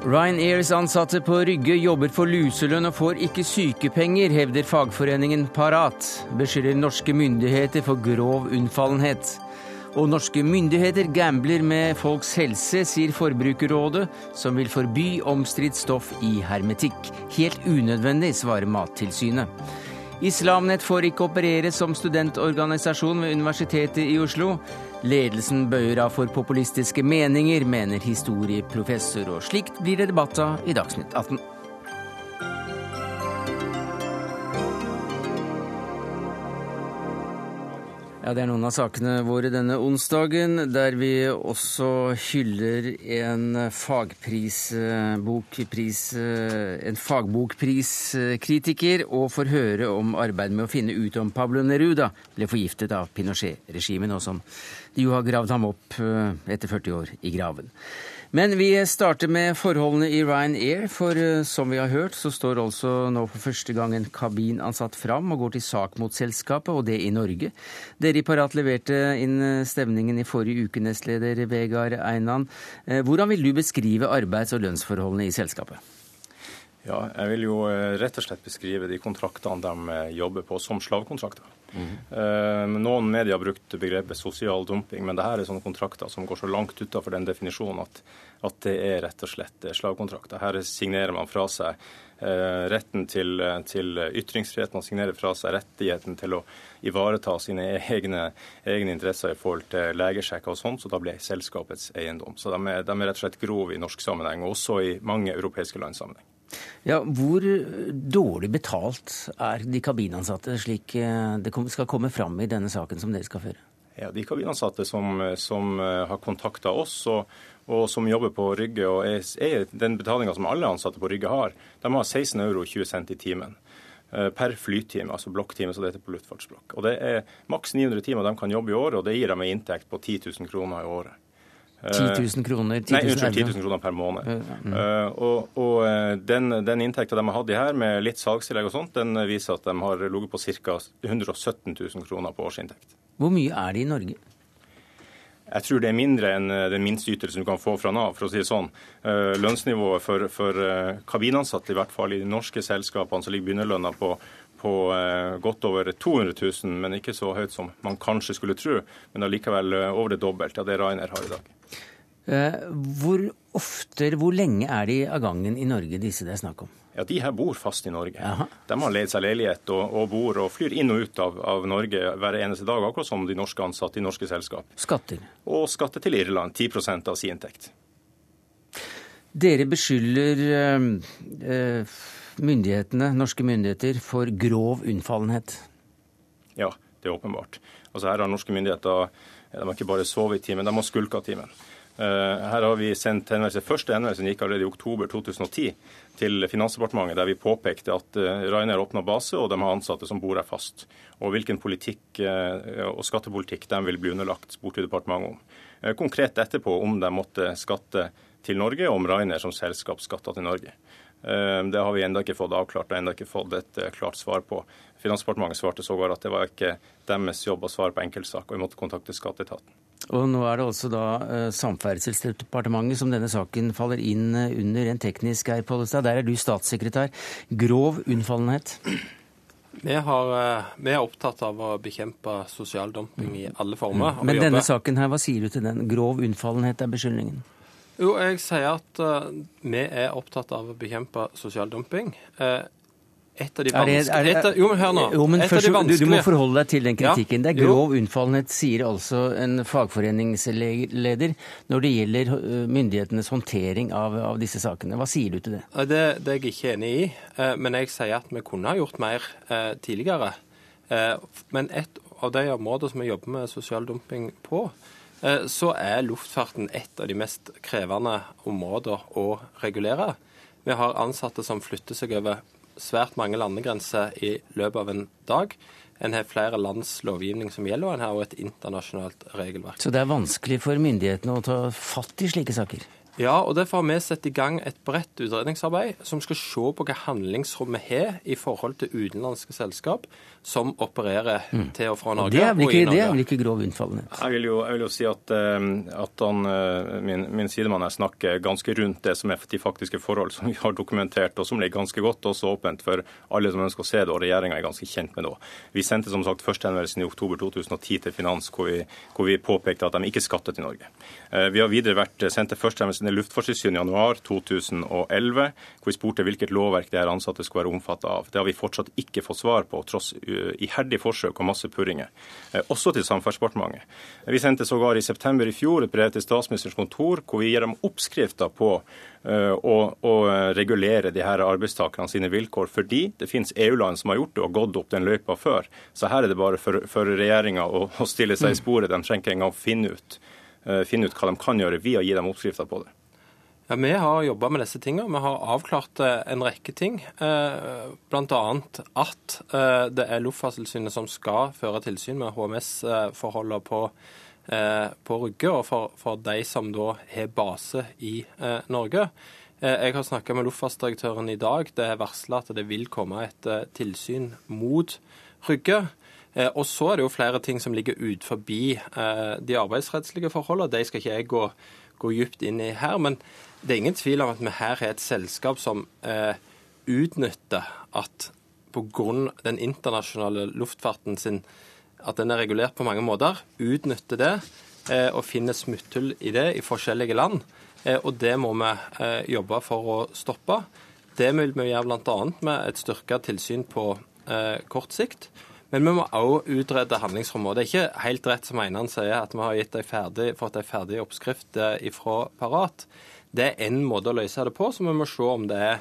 Ryanairs ansatte på Rygge jobber for luselønn og får ikke sykepenger, hevder fagforeningen Parat. Beskylder norske myndigheter for grov unnfallenhet. Og norske myndigheter gambler med folks helse, sier Forbrukerrådet, som vil forby omstridt stoff i hermetikk. Helt unødvendig, svarer Mattilsynet. Islamnett får ikke operere som studentorganisasjon ved Universitetet i Oslo. Ledelsen bøyer av for populistiske meninger, mener historieprofessor, og slikt blir det debatt av i Dagsnytt 18. Ja, Det er noen av sakene våre denne onsdagen, der vi også hyller en fagprisbokpris, en fagbokpriskritiker, og får høre om arbeidet med å finne ut om Pablo Neruda ble forgiftet av Pinochet-regimet, og som jo har gravd ham opp eh, etter 40 år i graven. Men vi starter med forholdene i Ryanair, for eh, som vi har hørt, så står altså nå for første gang en kabinansatt fram og går til sak mot selskapet, og det i Norge. Dere i Parat leverte inn stemningen stevningen i forrige uke, nestleder Vegard Einan. Eh, hvordan vil du beskrive arbeids- og lønnsforholdene i selskapet? Ja, Jeg vil jo rett og slett beskrive de kontraktene de jobber på som slavekontrakter. Mm. Noen medier har brukt begrepet sosial dumping, men dette er sånne kontrakter som går så langt utenfor den definisjonen at, at, det er rett og slett slavekontrakter. Her signerer man fra seg eh, retten til, til ytringsfrihet, man signerer fra seg rettigheten til å ivareta sine egne, egne interesser i forhold til legesjekker og sånn, så da blir selskapets eiendom. Så de er, de er rett og slett grove i norsk sammenheng, og også i mange europeiske lands sammenheng. Ja, Hvor dårlig betalt er de kabinansatte, slik eh, det skal komme fram i denne saken som dere skal føre? Ja, De kabinansatte som, som eh, har kontakta oss og, og, som jobber på Rygge, og er, er den betalinga som alle ansatte på Rygge har, de har 16 euro 20 cent i timen eh, per flytime, altså blokktime, som det heter på luftfartsblokk. Og Det er maks 900 timer de kan jobbe i året, og det gir dem en inntekt på 10 000 kroner i året. 10 000 kroner? 10 000 Nei, unnskyld, 10 000 kroner per måned. Mm. Uh, og, og eh, den, den inntekta de har hatt i her, med litt salgstillegg og sånt, den viser at de har ligget på ca. 117 000 kroner på årsinntekt. Hvor mye er det i Norge? Jeg tror det er mindre enn den minsteytelsen du kan få fra Nav, for å si det sånn. Lønnsnivået for, for kabinansatte, i hvert fall i de norske selskapene, så ligger begynnerlønna på, på godt over 200 000, men ikke så høyt som man kanskje skulle tro. Men allikevel over det dobbelte av det Rainer har i dag. Eh, hvor ofte, hvor lenge er de av gangen i Norge, disse det er snakk om? Ja, De her bor fast i Norge. Aha. De har leid seg leilighet og, og, bor og flyr inn og ut av, av, Norge hver eneste dag, akkurat som de norske ansatte i norske selskap. Skatter? Og skatter til Irland. 10% av sin inntekt. Dere beskylder øh, øh, myndighetene, norske myndigheter for grov unnfallenhet. Ja, det er åpenbart. Altså Her har norske myndigheter de har ikke bare sovet i timen, de har skulka timen. Eh, her har vi sendt henvendelse. Første henvendelsen gikk allerede i oktober 2010 til Finansdepartementet, der vi påpekte at eh, Rainer åpna base, og de har ansatte som bor her fast. Og hvilken politikk eh, og skattepolitikk de vil bli underlagt, spurte departementet om. Konkret etterpå om de måtte skatte til Norge, og om Rainer som selskap skatta til Norge. Det har vi ennå ikke fått avklart og ennå ikke fått et klart svar på. Finansdepartementet svarte sågar at det var ikke deres jobb å svare på enkeltsak, og vi måtte kontakte skatteetaten. Og nå er det også da eh, Samferdselsdepartementet som denne saken faller inn eh, under en teknisk, Geir Pollestad. Der er du statssekretær. Grov unnfallenhet? Vi, har, eh, vi, er opptatt av å bekjempe sosial dumping i alle former. Men denne saken her, hva sier du til den? Grov unnfallenhet er beskyldningen? Jo, jeg sier at uh, vi er opptatt av å bekjempe sosial dumping. Uh, et av de vanskelige Jo, men hør nå. Jo, men først, du, du, må forholde deg til den kritikken. Ja, det er grov unnfallenhet, sier altså en fagforeningsleder når det gjelder øh, myndighetenes håndtering av, av disse sakene. Hva sier du til det? det? Det er jeg ikke enig i. Eh, men jeg sier at vi kunne ha gjort mer eh, tidligere. Eh, men et av de områdene som vi jobber med sosial dumping på, så er luftfarten et av de mest krevende områder å regulere. Vi har ansatte som flytter seg over svært mange landegrenser i løpet av en dag. En har flere lands lovgivning som gjelder, og en har også et internasjonalt regelverk. Så det er vanskelig for myndighetene å ta fatt i slike saker? Ja, og derfor har vi satt i gang et bredt utredningsarbeid som skal se på hva handlingsrom vi har i forhold til utenlandske selskap som opererer mm. til og fra Norge. Det er vel ikke, det er vel ikke grov unnfallenhet? Jeg vil jo, jeg vil jo si at, eh, at han, eh, min, min sidemann her snakker ganske rundt det som er de faktiske forhold som vi har dokumentert, og som ligger ganske godt også åpent for alle som ønsker å se det, og regjeringa er ganske kjent med det. Vi sendte som sagt førstehenvendelsen i oktober 2010 til Finans, hvor vi, hvor vi påpekte at de ikke skattet i Norge. Eh, vi har videre vært sendte førstehenvendelsen til Luftfartstilsynet i januar 2011, hvor vi spurte hvilket lovverk de her ansatte skulle være omfattet av. Det har vi fortsatt ikke fått svar på, tross iherdig forsøk og masse purringer, eh, også til Samferdselsdepartementet. Vi sendte sågar i september i fjor et brev til statsministerens kontor hvor vi gir dem oppskrifter på eh, å, å regulere de her arbeidstakerne sine vilkår, fordi det finnes EU-land som har gjort det og gått opp den løypa før. Så her er det bare for, for regjeringa å, å, stille seg i sporet. De trenger ikke engang finne ut, eh, finne ut hva de kan gjøre. Vi har gitt dem oppskrifter på det. Ja, Vi har jobba med disse tingene. Vi har avklart eh, en rekke ting. Eh, Bl.a. at eh, det er Luftfartstilsynet som skal føre tilsyn med HMS-forholdene på, på Rygge, og for, for, de som da har base i Norge. Jeg har snakka med luftfartsdirektøren i dag. Det er varsla at det vil komme et tilsyn mot Rygge. Og så er det jo flere ting som ligger ut forbi de arbeidsrettslige forholdene. De skal ikke jeg gå, gå dypt inn i her. men det er ingen tvil om at vi her har et selskap som eh, utnytter at pga. den internasjonale luftfarten sin at den er regulert på mange måter, utnytter det eh, og finner smutthull i det i forskjellige land. Eh, og det må vi eh, jobbe for å stoppe. Det vil vi gjøre bl.a. med et styrka tilsyn på eh, kort sikt. Men vi må òg utrede handlingsrommet. Det er ikke helt rett som Einan sier, at vi har ei ferdig, fått en ferdig oppskrift eh, fra Parat. Det er én måte å løse det på, så vi må se om det er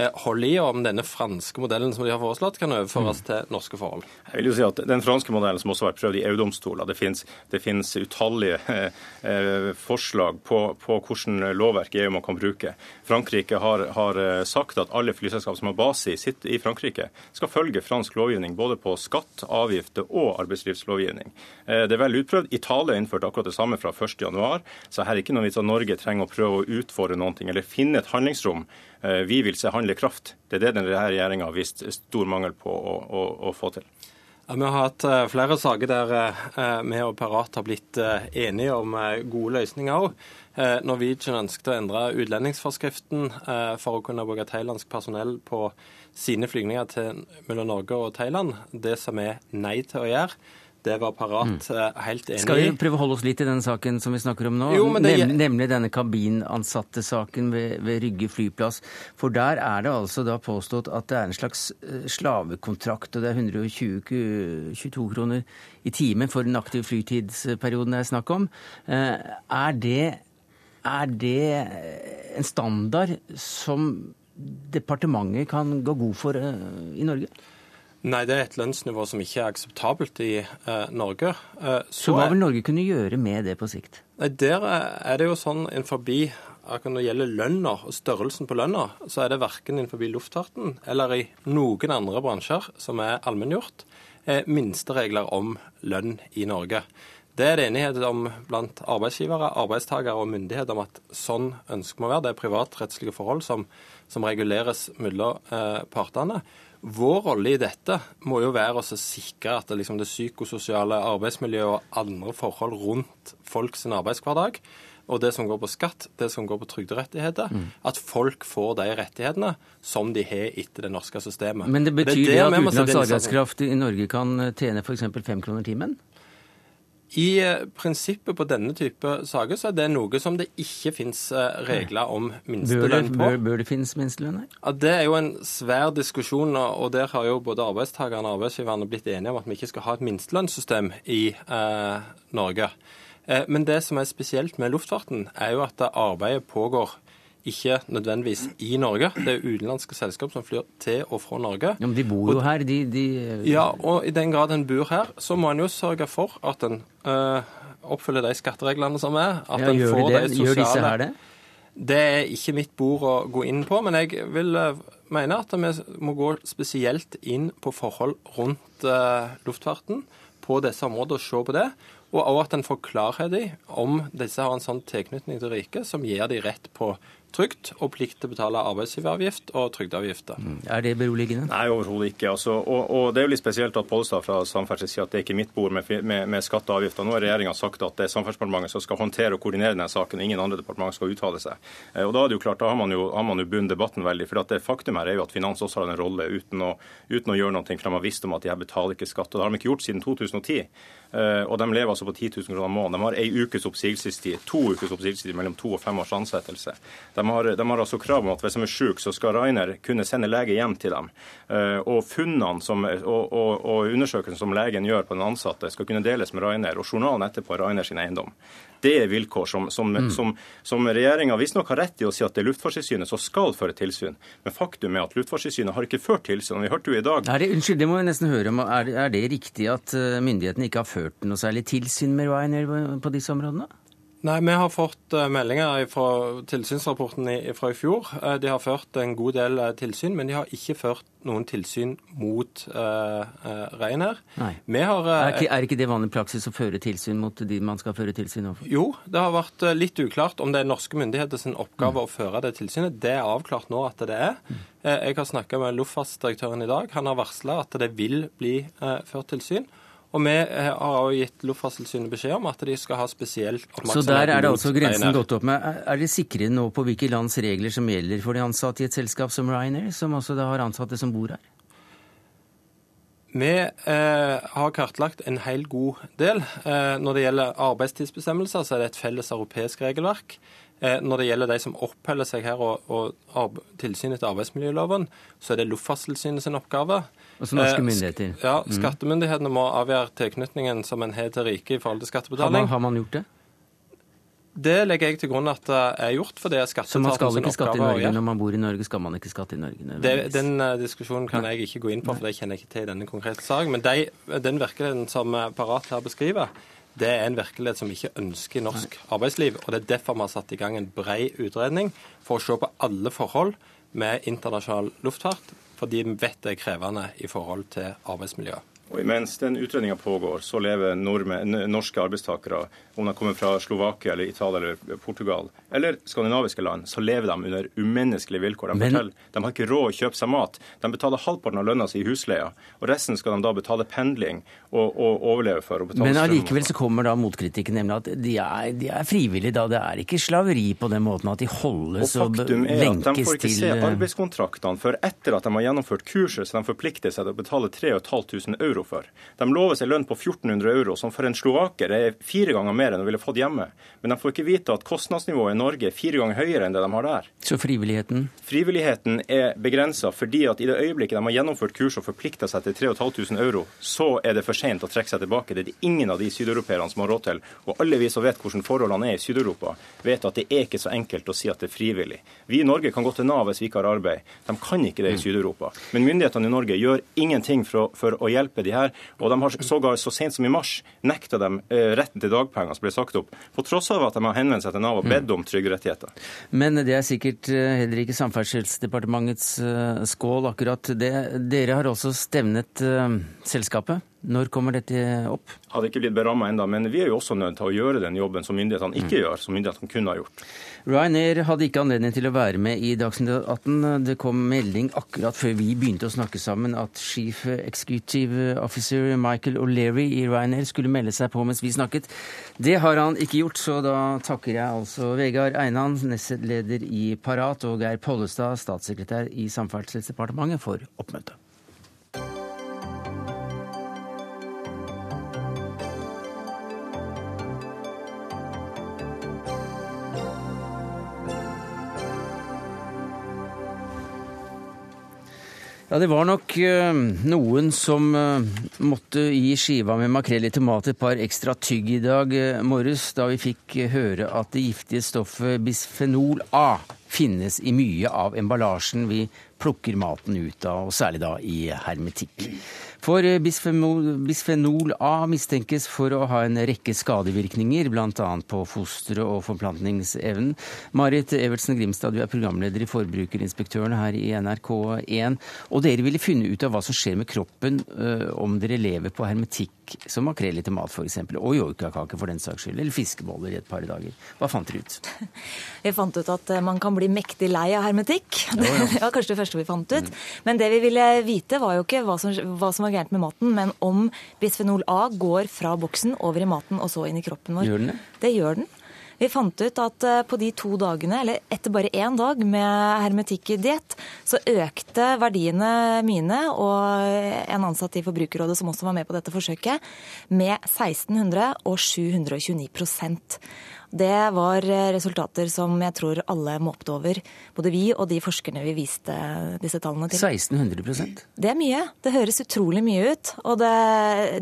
eh, hold i, og om denne franske modellen som de har foreslått, kan overføres mm. til norske forhold. Jeg vil jo si at Den franske modellen som også har vært prøvd i EU-domstoler, det finnes, det finnes utallige eh, eh, forslag på, på hvordan lovverk EU man kan bruke. Frankrike har, har sagt at alle flyselskap som har base i, sitt, i Frankrike, skal følge fransk lovgivning både på skatt, avgifter og arbeidslivslovgivning. Det er vel utprøvd. Italia innførte akkurat det samme fra 1.1, så her er ikke noe vits at Norge trenger å prøve å ut utfordre noen ting, eller finne et handlingsrom. Eh, vi vil se handlekraft. Det er det denne regjeringa har vist stor mangel på å, å, å få til. Ja, vi har hatt eh, flere saker der eh, vi og Parat har blitt enige om gode løsninger òg. Norwegian ønsket å endre utlendingsforskriften for å kunne bruke thailandsk personell på sine flygninger til mellom Norge og Thailand. Det som er nei til å gjøre. Det var Parat mm. Eh, helt enig. Skal vi prøve å holde oss litt i den saken som vi snakker om nå? Jo, det... Nemlig denne kabinansatte-saken ved, ved, Rygge flyplass. For der er det altså da påstått at det er en slags eh, slavekontrakt, og det er 122 kroner i timen for den aktive flytidsperioden det er snakk om. Eh, er det, er det en standard som departementet kan gå god for i Norge? Nei, det er et lønnsnivå som ikke er akseptabelt i eh, Norge. Eh, så, så, hva vil Norge kunne gjøre med det på sikt? Nei, Der er det jo sånn innenfor akkurat når det gjelder lønna og størrelsen på lønna, så er det verken innenfor luftfarten eller i noen andre bransjer som er allmenngjort, eh, minsteregler om lønn i Norge. Det er det enighet om blant arbeidsgivere, arbeidstakere og myndigheter om at sånn ønsker vi å være. Det er privatrettslige forhold som, som reguleres mellom eh, partene. Vår rolle i dette må jo være å sikre at det, liksom, det psykososiale arbeidsmiljøet og andre forhold rundt folks arbeidshverdag, og det som går på skatt, det som går på trygderettigheter, mm. at folk får de rettighetene som de har etter det norske systemet. Men det betyr det, det at utenlandsk arbeidskraft i Norge kan tjene f.eks. fem kroner timen? I eh, prinsippet på denne type saker så er det noe som det ikke finnes eh, regler om minstelønn på. Bør, bør det finnes minstelønn her? Ja, det er jo en svær diskusjon, og der har jo både arbeidstakerne og arbeidsgiverne blitt enige om at vi ikke skal ha et minstelønnssystem i eh, Norge. Eh, men det som er spesielt med luftfarten, er jo at arbeidet pågår ikke nødvendigvis i Norge. Det er utenlandske selskap som flyr til og fra Norge. Ja, Men de bor jo her, de, de, Ja, og i den grad en bor her, så må en jo sørge for at en øh, oppfyller de skattereglene som er. At ja, en får de? De sosiale... Gjør disse her det? Det er ikke mitt bord å gå inn på, men jeg vil uh, mene at vi må gå spesielt inn på forhold rundt uh, luftfarten på disse områdene og se på det. Og også at en får klarhet i om disse har en sånn tilknytning til riket som gir de rett på trygd og plikt til å betale arbeidsgiveravgift og trygdeavgifter. Mm. Er det beroligende? Nei, overhodet ikke. Altså, og, og, Det er jo litt spesielt at Pollestad fra Samferdsel sier at det er ikke mitt bord med, med, med skatte og avgifter. Nå har regjeringa sagt at det er Samferdselsdepartementet som skal håndtere og koordinere denne saken. og Ingen andre departement skal uttale seg. Eh, og Da er det jo klart, da har man jo, har man jo bundet debatten veldig. For det faktum her er jo at Finans også har en rolle uten å, uten å gjøre noe, for de har visst om at de her betaler ikke skatt. Og Det har de ikke gjort siden 2010. Eh, og de lever altså på 10 000 kroner måneden. De har ei ukes oppsigelsestid, to ukes oppsigelsestid mellom to og fem års ansettelse. De har, de har altså krav om at hvis de er syke, så skal Rainer kunne sende lege hjem til dem. Eh, og funnene som, og, og, og undersøkelsen som legen gjør på den ansatte, skal kunne deles med Rainer, og journalen etterpå er Rainer sin eiendom. Det er vilkår som, som, mm. som, som regjeringa visstnok har rett i å si at det er Luftfartstilsynet som skal føre tilsyn. Men faktum er at Luftfartstilsynet har ikke ført tilsyn. vi hørte jo i dag... Det, unnskyld, det må jeg nesten høre om. Er, er det riktig at eh, myndighetene ikke har ført noe særlig tilsyn med Ryanair på disse områdene? Nei, Vi har fått uh, meldinger fra tilsynsrapporten fra i fjor. Uh, de har ført en god del uh, tilsyn, men de har ikke ført noen tilsyn mot uh, Ryanair. Har, er, ikke, er, ikke, det vanlig praksis å føre tilsyn mot de man skal føre tilsyn overfor? Jo, det har vært litt uklart om det er norske myndigheters oppgave mm. å føre det tilsynet. Det er avklart nå at det er. Mm. Jeg har snakka med luftfartsdirektøren i dag. Han har varsla at det vil bli ført tilsyn. Og vi eh, har også gitt Luftfartstilsynet beskjed om at de skal ha spesiell oppmerksomhet. Så der er det altså grensen gått opp med. Er dere sikre nå på hvilke lands regler som gjelder for de ansatte i et selskap som Ryanair, som også da har ansatte som bor her? Vi eh, har kartlagt en hel god del. Eh, når det gjelder arbeidstidsbestemmelser, så er det et felles europeisk regelverk. Eh, når det gjelder de som oppholder seg her og, og tilsyn etter arbeidsmiljøloven, så er det Luftfartstilsynet sin oppgave. Altså norske eh, myndigheter? Ja, mm. skattemyndighetene må avgjøre tilknytningen som en har til riket i forhold til skattebetaling. Har man, har man gjort det? Det legger jeg til grunn at det er gjort, for det er Så man skal ikke skatte i Norge når man bor i Norge? Skal man ikke skatte i Norge? Det, den diskusjonen kan jeg ikke gå inn på, for det kjenner jeg ikke til i denne konkrete saken. Men de, den virkeligheten som Parat her beskriver, det er en virkelighet som vi ikke ønsker i norsk arbeidsliv. og Det er derfor vi har satt i gang en brei utredning for å se på alle forhold med internasjonal luftfart fordi vi vet det er krevende i forhold til arbeidsmiljøet. Og Mens den utredninga pågår, så lever nordmenn, norske arbeidstakere, om de kommer fra Slovakia eller Italia eller Portugal eller skandinaviske land, så lever de under umenneskelige vilkår. De, Men... de har ikke råd å kjøpe seg mat. De betaler halvparten av lønna si i husleia, og resten skal de da betale pendling og, og overleve for. Og Men allikevel så kommer da motkritikken, nemlig at de er, de er, frivillige da. Det er ikke slaveri på den måten at de holdes og, og lenkes til faktum er at de får ikke se arbeidskontraktene før etter at de har gjennomført kurset, så de forplikter seg til å betale 3500 euro euro for. De lover seg lønn på 1400 euro, som for en slovaker er fire ganger mer enn de ville fått hjemme. Men de får ikke vite at kostnadsnivået i Norge er fire ganger høyere enn det de har der. Så frivilligheten? Frivilligheten er begrensa fordi at i det øyeblikket de har gjennomført kurs og forplikta seg til 3500 euro, så er det for sent å trekke seg tilbake. Det er det ingen av de sydeuropeerne som har råd til. Og alle vi som vet hvordan forholdene er i Syd-Europa, vet at det er ikke så enkelt å si at det er frivillig. Vi i Norge kan gå til Nav hvis vi ikke har arbeid. De kan ikke det i Syd-Europa. Men myndighetene i Norge gjør ingenting for å, for å hjelpe de her. Og de har sågar så sent som i mars nekta dem eh, retten til dagpenger som ble sagt opp, på tross av at de har henvendt seg til Nav og bedt om trygderettigheter. Men det er sikkert eh, heller ikke Samferdselsdepartementets eh, skål, akkurat det. Dere har også stevnet selskapet. Når kommer dette opp? Hadde ikke blitt beramma ennå, men vi er jo også nødt til å gjøre den jobben som myndighetene ikke mm. gjør, som myndighetene kunne ha gjort. Ryanair hadde ikke anledning til å være med i Dagsnytt 18. Det kom melding akkurat før vi begynte å snakke sammen at Chief Executive Officer Michael O'Leary i Ryanair skulle melde seg på mens vi snakket. Det har han ikke gjort, så da takker jeg altså Vegard Einan, nestleder i Parat, og Geir Pollestad, statssekretær i Samferdselsdepartementet, for oppmøtet. Ja, det var nok uh, noen som uh, måtte gi skiva med makrell i tomat et par ekstra tygg i dag uh, morges, da vi fikk høre at det giftige stoffet bisfenol A finnes i mye av emballasjen vi plukker maten ut av, og særlig da i hermetikk. For bisfenol A mistenkes for å ha en rekke skadevirkninger, bl.a. på fosteret og forplantningsevnen. Marit Evertsen Grimstad, du er programleder i Forbrukerinspektørene her i NRK1. Og dere ville finne ut av hva som skjer med kroppen eh, om dere lever på hermetikk fisk, som makrell til mat f.eks., og joikakake for den saks skyld, eller fiskeboller i et par dager. Hva fant dere ut? Vi fant ut at eh, man kan bli mektig lei av hermetikk. Det var kanskje det første vi fant ut. Mm. Men det vi ville vite, var jo ikke hva som, hva som var gærent med maten, men om bisfenol A går fra boksen over i maten og så inn i kroppen vår. Gjør den det? Det gjør den. Vi fant ut at eh, på de to dagene, eller etter bare én dag med hermetikkdiett, så økte verdiene mine og en ansatt i Forbrukerrådet som også var med på dette forsøket, med 1600 og 729 det var eh, resultater som jeg tror alle måpte over. Både vi og de forskerne vi viste disse tallene til. 1600% Det er mye. Det høres utrolig mye ut. Og det,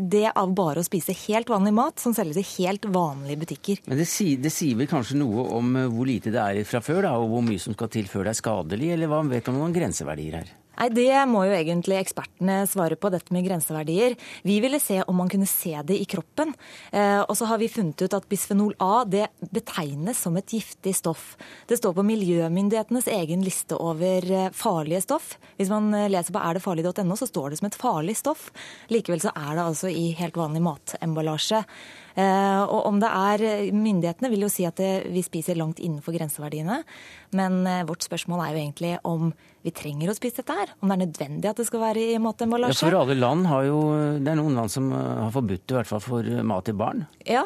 det av bare å spise helt vanlig mat som selges i helt vanlige butikker. Men det sier, det sier vel kanskje noe om eh, hvor lite det er fra før, da, og hvor mye som skal til før det er skadelig, eller hva vet du om noen grenseverdier her? Nei, Det må jo egentlig ekspertene svare på, dette med grenseverdier. Vi ville se om man kunne se det i kroppen. Eh, og så har vi funnet ut at bisfenol A det betegnes som et giftig stoff. Det står på miljømyndighetenes egen liste over eh, farlige stoff. Hvis man eh, leser på erdetfarlig.no, så står det som et farlig stoff. Likevel så er det altså i helt vanlig matemballasje. Eh, og om det er Myndighetene vil jo si at vi spiser langt innenfor grenseverdiene. Men eh, vårt spørsmål er jo egentlig om vi trenger å spise dette her. Om det er nødvendig at det skal være i matemballasje. Ja, for alle land har jo Det er noen land som eh, har forbudt det, i hvert fall for mat til barn. Ja.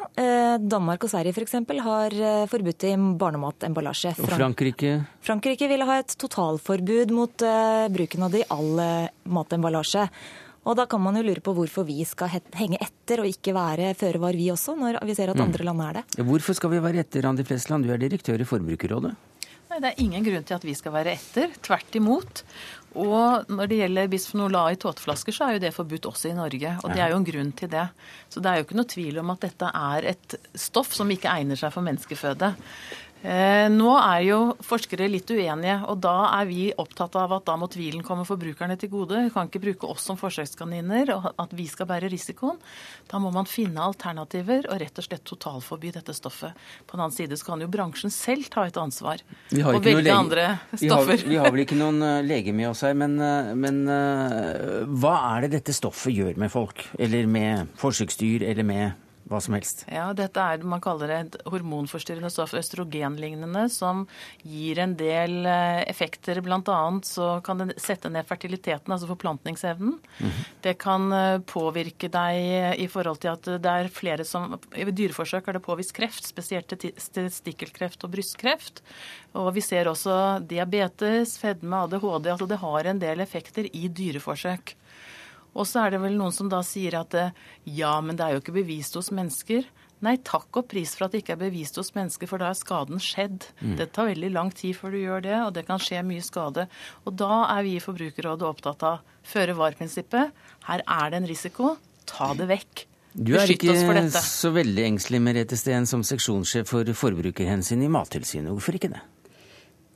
Danmark og Sverige f.eks. har forbudt det i barnematemballasje. Og Frankrike? Frankrike ville ha et totalforbud mot bruken av det i all matemballasje. Og da kan man jo lure på hvorfor vi skal henge etter og ikke være føre var, vi også, når vi ser at mm. andre land er det. Hvorfor skal vi være etter, Randi Flesland, du er direktør i Forbrukerrådet? Nei, Det er ingen grunn til at vi skal være etter. Tvert imot. Og når det gjelder bisfenol A i tåteflasker, så er jo det forbudt også i Norge. Og det er jo en grunn til det. Så det er jo ikke noe tvil om at dette er et stoff som ikke egner seg for menneskeføde. Eh, nå er jo forskere litt uenige, og da er vi opptatt av at da må tvilen komme forbrukerne til gode. Vi kan ikke bruke oss som forsøkskaniner og at vi skal bære risikoen. Da må man finne alternativer og rett og slett totalforby dette stoffet. På den annen side så kan jo bransjen selv ta et ansvar og velge andre stoffer. Vi har, vi har, vel ikke noen eh, lege med oss her, men, eh, men hva er det dette stoffet gjør med folk? Eller med forsøksdyr, eller med hva som helst? Ja, dette er man kaller det et hormonforstyrrende stoff, østrogenlignende, som gir en del eh, effekter. Annet så kan det sette ned fertiliteten, altså forplantningsevnen. Mm -hmm. Det kan eh, påvirke deg i forhold til at det er flere som I dyreforsøk er det påvist kreft, spesielt testikkelkreft og brystkreft. Og vi ser også diabetes, fedme, ADHD. Altså det har en del effekter i dyreforsøk. Og så er det vel noen som da sier at eh, ja, men det er jo ikke bevist hos mennesker. Nei, takk og pris for at det ikke er bevist hos mennesker, for da er skaden skjedd. Mm. Det tar veldig lang tid før du gjør det, og det kan skje mye skade. Og da er vi i Forbrukerrådet opptatt av føre var-prinsippet. Her er det en risiko. Ta det vekk. Du er ikke så veldig engstelig, Merete Steen, som seksjonssjef for forbrukerhensyn i Mattilsynet. Hvorfor ikke det?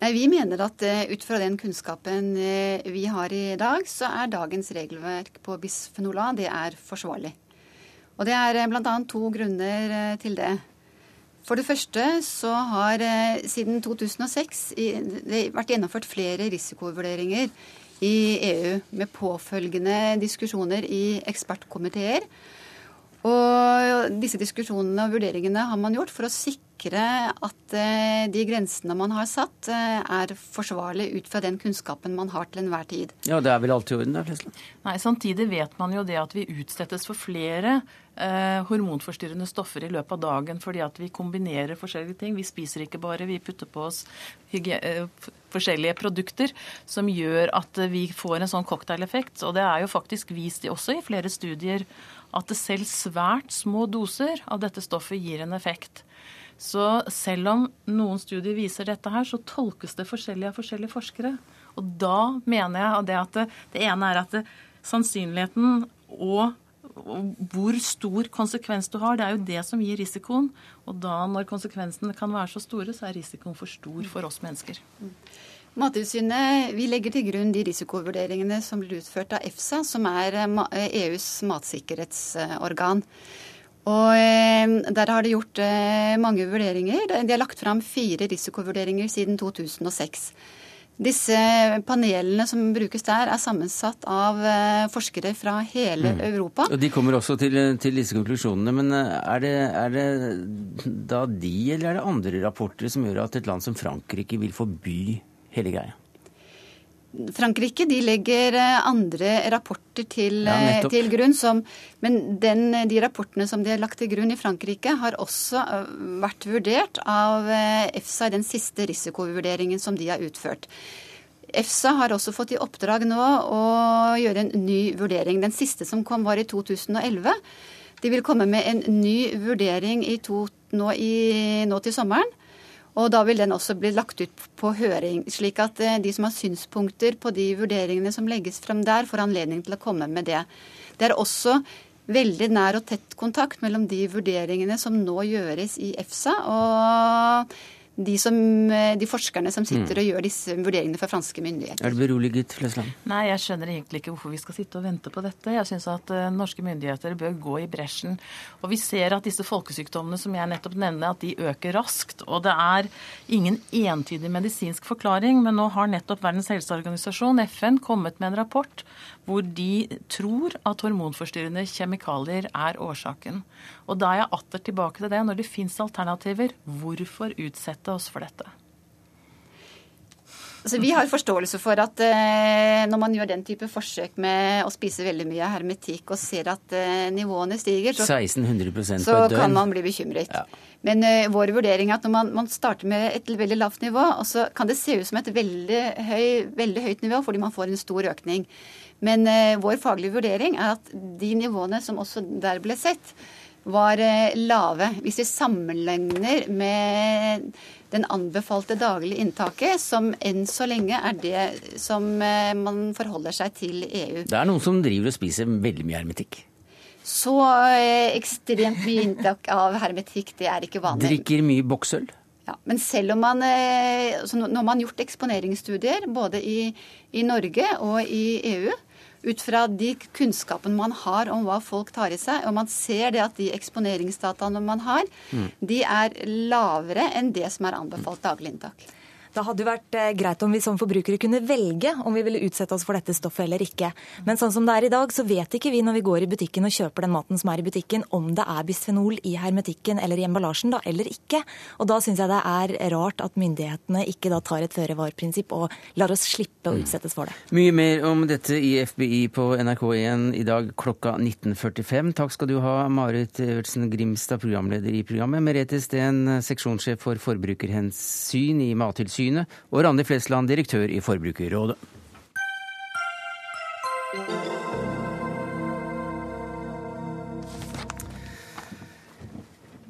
Nei, Vi mener at uh, ut fra den kunnskapen uh, vi har i dag, så er dagens regelverk på bisfenol A forsvarlig. Og det er uh, bl.a. to grunner til det. For det første så har siden 2006 det vært gjennomført flere risikovurderinger i EU med påfølgende diskusjoner i ekspertkomiteer. Og disse diskusjonene og vurderingene har man gjort for å sikre sikre at eh, de grensene man har satt, eh, er forsvarlige ut fra den kunnskapen man har til enhver tid. Ja, det er vel alltid i orden, det, Flesland? Nei, samtidig vet man jo det at vi utsettes for flere eh, hormonforstyrrende stoffer i løpet av dagen fordi at vi kombinerer forskjellige ting. Vi spiser ikke bare, vi putter på oss eh, forskjellige produkter som gjør at vi får en sånn cocktaileffekt. Og det er jo faktisk vist også i flere studier at selv svært små doser av dette stoffet gir en effekt. Så selv om noen studier viser dette her, så tolkes det forskjellig av forskjellige forskere. Og da mener jeg det at det, det ene er at det, sannsynligheten og, hvor stor konsekvens du har, det er jo det som gir risikoen. Og da når konsekvensene kan være så store, så er risikoen for stor for oss mennesker. Mattilsynet vi legger til grunn de risikovurderingene som blir utført av EFSA, som er EUs matsikkerhetsorgan. Og eh, Der har de gjort eh, mange vurderinger. De har lagt fram fire risikovurderinger siden 2006. Disse panelene som brukes der, er sammensatt av eh, forskere fra hele mm. Europa. Og De kommer også til, til disse konklusjonene. Men er det, er det, da de, eller er det andre rapporter som gjør at et land som Frankrike vil forby hele greia? Frankrike de legger eh, andre rapporter til, ja, til grunn. Som, men den, de rapportene som de har lagt til grunn i Frankrike, har også vært vurdert av EFSA i den siste risikovurderingen som de har utført. EFSA har også fått i oppdrag nå å gjøre en ny vurdering. Den siste som kom, var i 2011. De vil komme med en ny vurdering to, nå, i, nå, til sommeren. Og da vil den også bli lagt ut på høring, slik at eh, de som har synspunkter på de vurderingene som legges frem der, får anledning til å komme med det. Det er også veldig nær og tett kontakt mellom de vurderingene som nå gjøres i EFSA, og de, som, eh, de, forskerne som sitter mm. og gjør disse vurderingene for franske myndigheter. Er du beroliget, Flesland? Nei, jeg skjønner egentlig ikke hvorfor vi skal sitte og vente på dette. Jeg syns at uh, norske myndigheter bør gå i bresjen. Og vi ser at disse folkesykdommene som jeg nettopp nevner, at de øker raskt. Og det er ingen entydig medisinsk forklaring, men nå har nettopp Verdens helseorganisasjon, FN, kommet med en rapport hvor de tror at hormonforstyrrende kjemikalier er årsaken. Og da er jeg atter tilbake til det. Når det fins alternativer, hvorfor utsette oss for dette? Altså, vi har forståelse for at eh, når man gjør den type forsøk med å spise veldig mye hermetikk og ser at eh, nivåene stiger, så, 1600 så kan man bli bekymret. Ja. Men eh, vår vurdering er at når man, man, starter med et veldig lavt nivå, og så kan det se ut som et veldig, høy, veldig høyt nivå fordi man får en stor økning. Men eh, vår faglige vurdering er at de nivåene som også der ble sett, var eh, lave. Hvis vi sammenligner med den anbefalte daglige inntaket, som enn så lenge er det som eh, man forholder seg til EU. Det er noen som driver og spiser veldig mye hermetikk? Så ekstremt mye inntak av hermetikk, det er ikke vanlig. Drikker mye boksøl? Ja, men selv om man altså Nå har man gjort eksponeringsstudier både i, i Norge og i EU ut fra de kunnskapene man har om hva folk tar i seg, og man ser det at de eksponeringsdataene man har, mm. de er lavere enn det som er anbefalt daglig inntak. Det hadde jo vært eh, greit om vi som forbrukere kunne velge om vi ville utsette oss for dette stoffet eller ikke. Men sånn som det er i dag, så vet ikke vi når vi går i butikken og kjøper den maten som er i butikken, om det er bisfenol i hermetikken eller i emballasjen, da, eller ikke. Og da syns jeg det er rart at myndighetene ikke da tar et føre-var-prinsipp og lar oss slippe å mm. utsettes for det. Mye mer om dette i FBI på NRK1 i dag klokka 19.45. Takk skal du ha, Marit Evertsen Grimstad, programleder i programmet. Merete Steen, seksjonssjef for forbrukerhensyn i Mattilsynet. Mattilsynet, og Randi Flesland, direktør i Forbrukerrådet.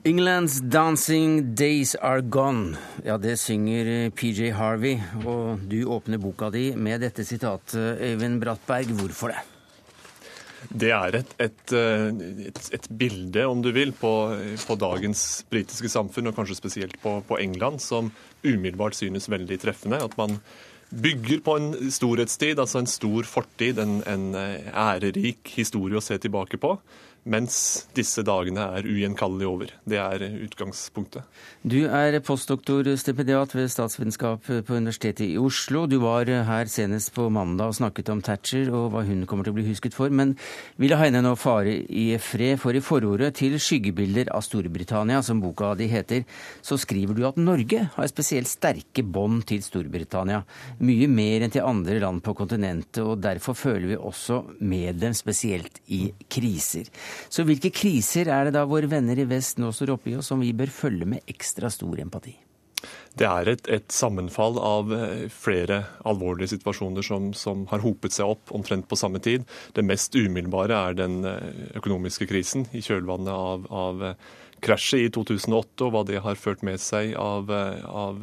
England's dancing days are gone. Ja, det synger PJ Harvey, og du åpner boka di med dette sitatet, Øyvind Brattberg. Hvorfor det? Det er et, et, et, et, bilde, om du vil, på, på dagens britiske samfunn, og kanskje spesielt på, på, England, som umiddelbart synes veldig treffende. At man bygger på en storhetstid, altså en stor fortid, en, en ærerik historie å se tilbake på mens disse dagene er ugjenkallelig over. Det er utgangspunktet. Du er postdoktorstipendiat ved statsvitenskap på Universitetet i Oslo. Du var her senest på mandag og snakket om Thatcher og hva hun kommer til å bli husket for. Men ville ha henne nå fare i fred, for i forordet til 'Skyggebilder av Storbritannia', som boka di heter, så skriver du at Norge har spesielt sterke bånd til Storbritannia. Mye mer enn til andre land på kontinentet, og derfor føler vi også med dem, spesielt i kriser. Så hvilke kriser er det da våre venner i vest nå står oppe i, og som vi bør følge med ekstra stor empati? Det er et, et, sammenfall av eh, flere alvorlige situasjoner som, som, har hopet seg opp omtrent på samme tid. Det mest umiddelbare er den eh, økonomiske krisen i kjølvannet av, av eh, krasjet i 2008 og hva det har ført med seg av, av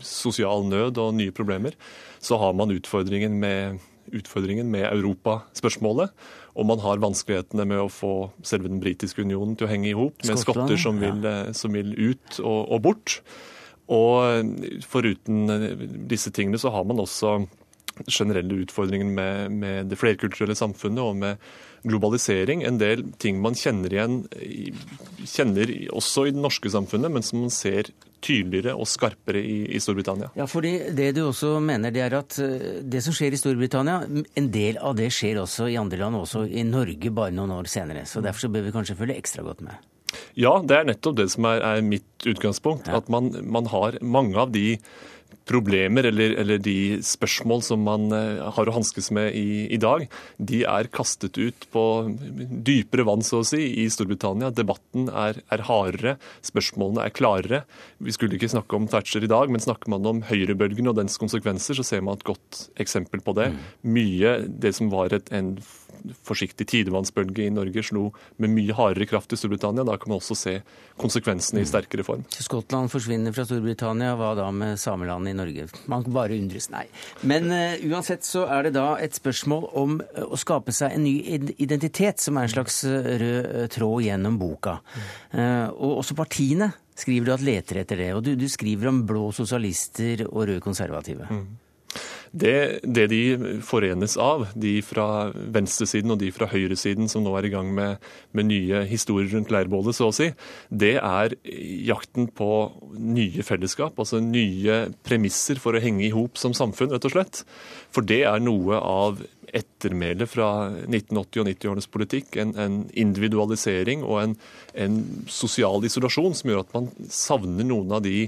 sosial nød og nye problemer. Så har man utfordringen med, utfordringen med Europaspørsmålet. Og man har vanskelighetene med å få selve den britiske unionen til å henge i hop med skotter som vil. Eh, som vil ut og, og, bort. Og eh, foruten eh, disse tingene så har man også generelle utfordringen med, med det flerkulturelle samfunnet og med globalisering. En del ting man kjenner igjen kjenner også i det norske samfunnet, men som man ser tydeligere og skarpere i, i Storbritannia. Ja, fordi Det du også mener, det er at eh, det som skjer i Storbritannia, en del av det skjer også i andre land, også i Norge bare noen år senere. Så Derfor så bør vi kanskje følge ekstra godt med. Ja, det er nettopp det som er, er mitt utgangspunkt. Ja. At man, man har mange av de problemer eller, eller, de spørsmål som man eh, har å hanskes med i, i, dag, de er kastet ut på dypere vann, så å si, i Storbritannia. Debatten er, er hardere, spørsmålene er klarere. Vi skulle ikke snakke om Thatcher i dag, men snakker man om høyrebølgen og dens konsekvenser, så ser man et godt eksempel på det. Mm. Mye det som var et, en forsiktig tidevannsbølge i Norge slo med mye hardere kraft i Storbritannia. Da kan man også se konsekvensene i sterkere form. Skottland forsvinner fra Storbritannia, hva da med samelandet i Norge? Man kan bare undres, nei. Men uh, uansett så er det da et spørsmål om uh, å skape seg en ny identitet, som er en slags uh, rød tråd gjennom boka. og også partiene skriver du at leter etter det. Og du, du skriver om blå sosialister og røde konservative. Mm. Det, det, de forenes av, de fra venstresiden og de fra høyresiden som nå er i gang med, med nye historier rundt leirbålet, så å si, det er jakten på nye fellesskap, altså nye premisser for å henge i hop som samfunn, rett og slett. For det er noe av ettermælet fra 1980- og 90-årenes politikk. En, en, individualisering og en, en sosial isolasjon som gjør at man savner noen av de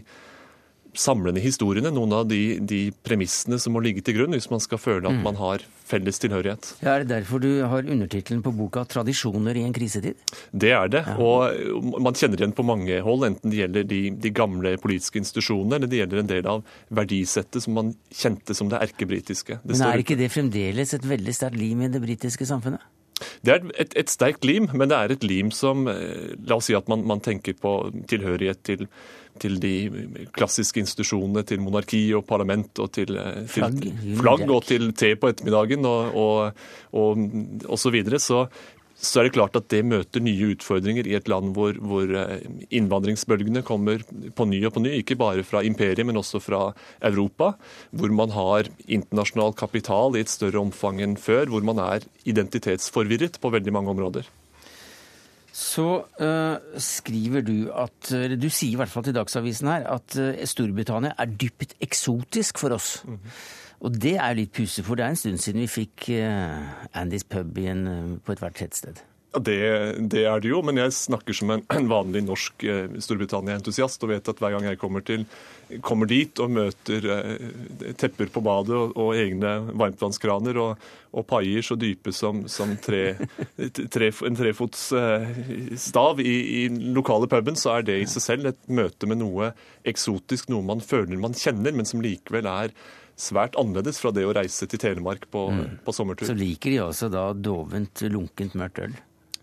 samlende historiene, noen av de, de, premissene som må ligge til grunn hvis man skal føle at mm. man har felles tilhørighet. Ja, er det derfor du har undertittelen på boka 'Tradisjoner i en krisetid'? Det er det. Ja. Og man kjenner igjen på mange hold, enten det gjelder de, de, gamle politiske institusjonene, eller det gjelder en del av verdisettet som man kjente som det erkebritiske. Men er ikke det fremdeles et veldig sterkt lim i det britiske samfunnet? Det er et, et, sterkt lim, men det er et lim som eh, La oss si at man, man tenker på tilhørighet til til de klassiske institusjonene, til monarki og parlament og til, eh, til flagg. flagg. og til te på ettermiddagen og, og, og, og så videre, så, så, er det klart at det møter nye utfordringer i et land hvor, hvor, eh, innvandringsbølgene kommer på ny og på ny, ikke bare fra imperiet, men også fra Europa, hvor man har internasjonal kapital i et større omfang enn før, hvor man er identitetsforvirret på veldig mange områder så uh, skriver du at Du sier i hvert fall til Dagsavisen her at uh, Storbritannia er dypt eksotisk for oss. Mm -hmm. Og det er litt pussig, for det er en stund siden vi fikk uh, Andys pub en, på ethvert tettsted. Det, det, er det jo, men jeg snakker som en, en vanlig norsk eh, Storbritannia-entusiast og vet at hver gang jeg kommer, til, kommer dit og møter eh, tepper på badet og, og egne varmtvannskraner og, og, paier så dype som, som tre, tre, en trefots eh, stav i, i lokale puben, så er det i seg selv et møte med noe eksotisk, noe man føler man kjenner, men som likevel er svært annerledes fra det å reise til Telemark på, mm. på sommertur. Så liker de altså da dovent, lunkent mørkt øl?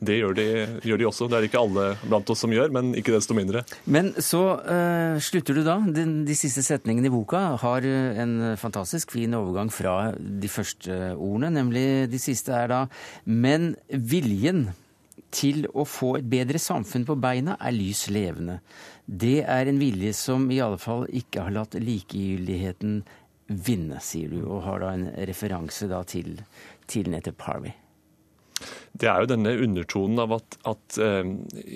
Det gjør de, gjør de, også. Det er det ikke alle blant oss som gjør, men ikke desto mindre. Men så uh, slutter du da. De, de, siste setningene i boka har eh, en fantastisk fin overgang fra de første ordene, nemlig de siste er da Men viljen til å få et bedre samfunn på beina er lys levende. Det er en vilje som i alle fall ikke har latt likegyldigheten vinne, sier du, og har da en referanse da til, til nettopp Harvey det er jo denne undertonen av at, at, eh,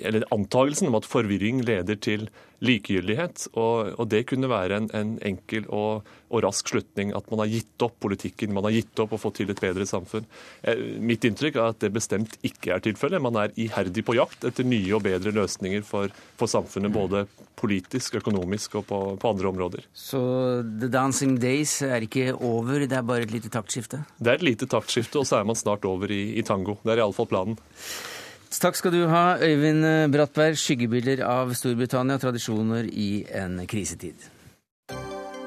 Eller antagelsen om at forvirring leder til likegyldighet. Og, og det kunne være en, en enkel og, og, rask slutning at man har gitt opp politikken. Man har gitt opp å få til et bedre samfunn. Eh, mitt inntrykk er at det bestemt ikke er tilfellet. Man er iherdig på jakt etter nye og bedre løsninger for, for samfunnet. Både politisk, økonomisk og på, på, andre områder. Så The Dancing Days er ikke over, det er bare et lite taktskifte? Det er et lite taktskifte, og så er man snart over i, i tango. Det er iallfall planen. Takk skal du ha, Øyvind Brattberg. Skyggebilder av Storbritannia, tradisjoner i en krisetid.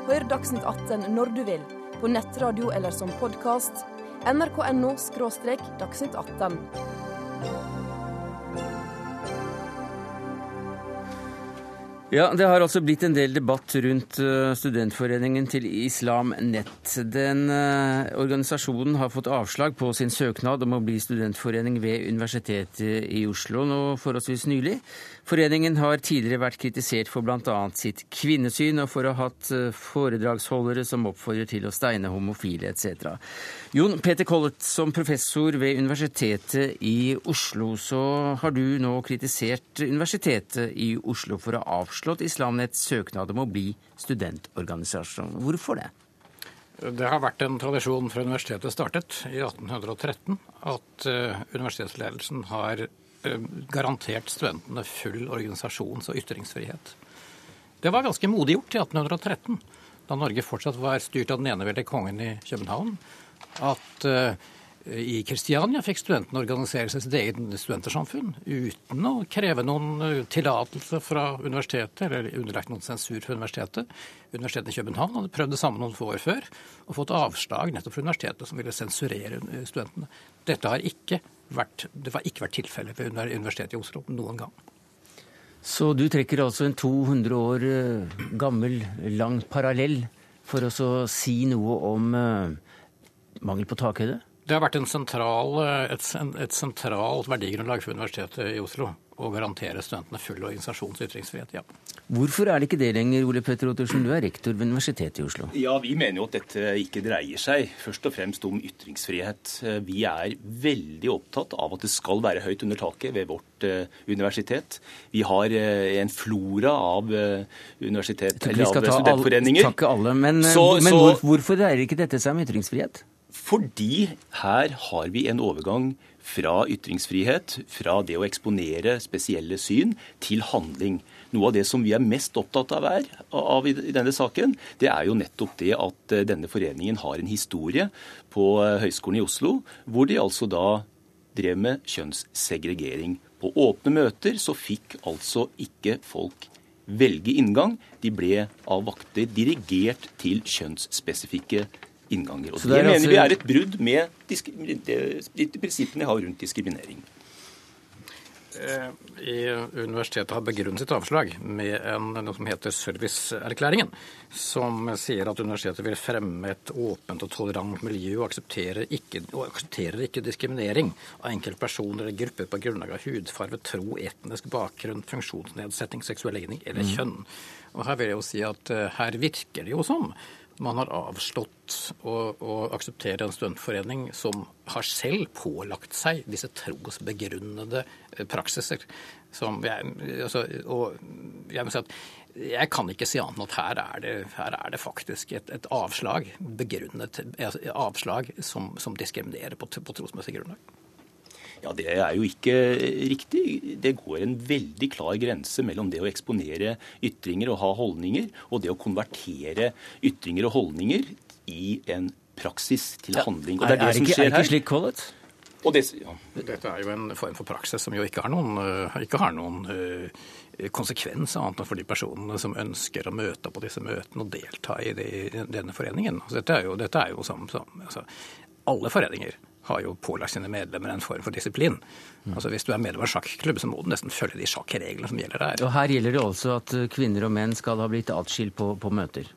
Hør Dagsnytt 18 når du vil, på nettradio eller som podkast. nrk.no – dagsnytt 18. Ja, Det har altså blitt en del debatt rundt eh, studentforeningen til Islam Nett. Den uh, organisasjonen har fått avslag på sin søknad om å bli studentforening ved Universitetet i Oslo nå forholdsvis nylig. Foreningen har tidligere vært kritisert for bl.a. sitt kvinnesyn og for å ha hatt uh, foredragsholdere som oppfordrer til å steine homofile etc. Jon Peter Collett, som professor ved Universitetet i Oslo, så har du nå kritisert Universitetet i Oslo for å ha avslått Islamnets søknad om å bli studentorganisasjon. Hvorfor det? Det har vært en tradisjon fra universitetet startet i 1813 at uh, universitetsledelsen har garantert studentene full organisasjons- og ytringsfrihet. Det var ganske modig gjort i 1813, da Norge fortsatt var styrt av den eneveldige kongen i København. At uh, i Kristiania fikk studentene organisere seg sitt eget studentersamfunn uten å kreve noen eh, tillatelse fra universitetet, eller underlagt noen sensur fra universitetet. Universitetet i København hadde prøvd det samme noen få år før og fått avslag nettopp fra universitetet som ville sensurere eh, studentene. Dette har ikke vært, det har ikke vært tilfellet ved Universitetet i Oslo noen gang. Så du trekker altså en 200 år eh, gammel, lang parallell for å si noe om mangel på takhøyde? Det har vært sentral, et, et, sentralt verdigrunnlag for Universitetet i Oslo å garantere studentene full organisasjons- og ytringsfrihet. ja. Hvorfor er det ikke det lenger, Ole Petter Ottersen, du er rektor ved Universitetet i Oslo? Ja, Vi mener jo at dette ikke dreier seg først og fremst om ytringsfrihet. Vi er veldig opptatt av at det skal være høyt under taket ved vårt uh, universitet. Vi har uh, en flora av uh, universitet, eller av studentforeninger. Vi takke alle, men, så, men så, hvorfor dreier ikke dette seg om ytringsfrihet? Fordi her har vi en overgang fra ytringsfrihet, fra det å eksponere spesielle syn, til handling. Noe av det som vi er mest opptatt av, er, av i denne saken, det er jo nettopp det at eh, denne foreningen har en historie på eh, Høgskolen i Oslo, hvor de altså da drev med kjønnssegregering. På åpne møter så fikk altså ikke folk velge inngang. De ble av vakter dirigert til kjønnsspesifikke innganger. Og Det, det mener altså... vi er et brudd med de prinsippene jeg har rundt diskriminering. Eh, I universitetet har begrunnet sitt avslag med en, noe som heter serviceerklæringen, som sier at universitetet vil fremme et åpent og tolerant miljø og aksepterer ikke, og aksepterer ikke diskriminering av enkeltpersoner eller grupper på grunnlag av hudfarve, tro, etnisk bakgrunn, funksjonsnedsetting, seksuell legning eller mm. kjønn. Og Her vil jeg jo si at uh, her virker det jo som man har avslått å, å, akseptere en studentforening som har selv pålagt seg disse trosbegrunnede eh, praksiser. Jeg, altså, og jeg må si at jeg kan ikke si annet enn at her er det, her er det faktisk et, et, avslag begrunnet, altså, avslag som, som diskriminerer på, på trosmessig grunnlag. Ja, Det er jo ikke riktig. Det går en veldig klar grense mellom det å eksponere ytringer og ha holdninger, og det å konvertere ytringer og holdninger i en praksis til handling. Og det er, det er, som ikke, skjer her. Er det ikke slik, Collett? Det, ja. Dette er jo en form for praksis som jo ikke har noen, eh, ikke har noen uh, konsekvens annet enn for de personene som ønsker å møte på disse møtene og delta i, det, i denne foreningen. Altså, dette er jo, dette er jo som, som altså, alle foreninger har jo pålagt sine medlemmer en form for disiplin. Mm. Altså Hvis du er medlem av sjakklubb, så må du nesten følge de sjakkreglene som gjelder der. Og Her gjelder det altså at kvinner og menn skal ha blitt atskilt på, på møter?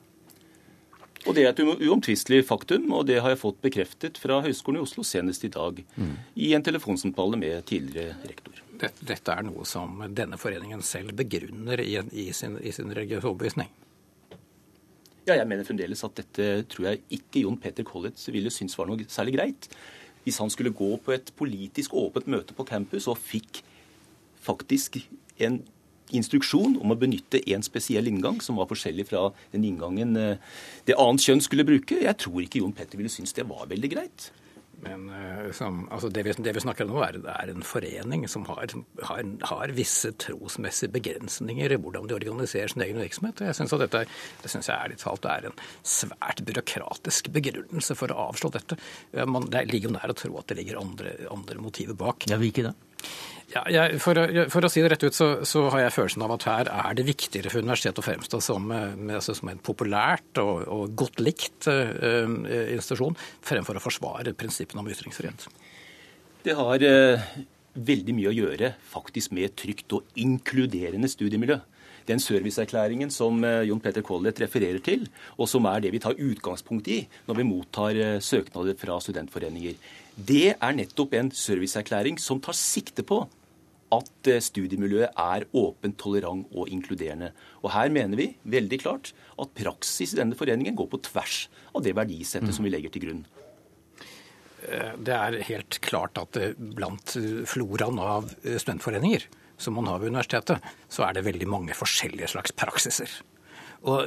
Og Det er et uomtvistelig faktum, og det har jeg fått bekreftet fra Høgskolen i Oslo senest i dag mm. i en telefonsamtale med tidligere rektor. Dette, dette er noe som denne foreningen selv begrunner i, i sin, i sin religiøse overbevisning. Ja, jeg mener fremdeles at dette tror jeg ikke Jon Peter Collett ville synes var noe særlig greit hvis han skulle gå på et politisk åpent møte på campus og fikk faktisk en instruksjon om å benytte en spesiell inngang som var forskjellig fra den inngangen eh, det annet kjønn skulle bruke. Jeg tror ikke Jon Petter ville synes det var veldig greit. Men eh, som, altså det, vi, det, vi, snakker om nå, er, er en forening som har, har, har, visse trosmessige begrensninger i hvordan de organiserer sin egen virksomhet. Jeg synes at dette, Det syns jeg ærlig talt er en svært byråkratisk begrunnelse for å avslå dette. Man, det ligger jo nær å tro at det ligger andre, andre motiver bak. Ja, vi ikke da? Ja, jeg, for, å, for, å, si det rett ut, så, så, har jeg følelsen av at her er det viktigere for universitetet å fremstå som, eh, altså, som en populært og, og godt likt uh, institusjon, fremfor å forsvare prinsippene om ytringsfrihet. Det har uh, veldig mye å gjøre faktisk med trygt og inkluderende studiemiljø. Den serviceerklæringen som Jon Peter Collett refererer til, og som er det vi tar utgangspunkt i når vi mottar søknader fra studentforeninger, det er nettopp en serviceerklæring som tar sikte på at eh, studiemiljøet er åpent, tolerant og inkluderende. Og Her mener vi veldig klart at praksis i denne foreningen går på tvers av det verdisettet mm. som vi legger til grunn. Eh, det er helt klart at blant floraen av studentforeninger som man har ved universitetet, så er det veldig mange forskjellige slags praksiser. Og,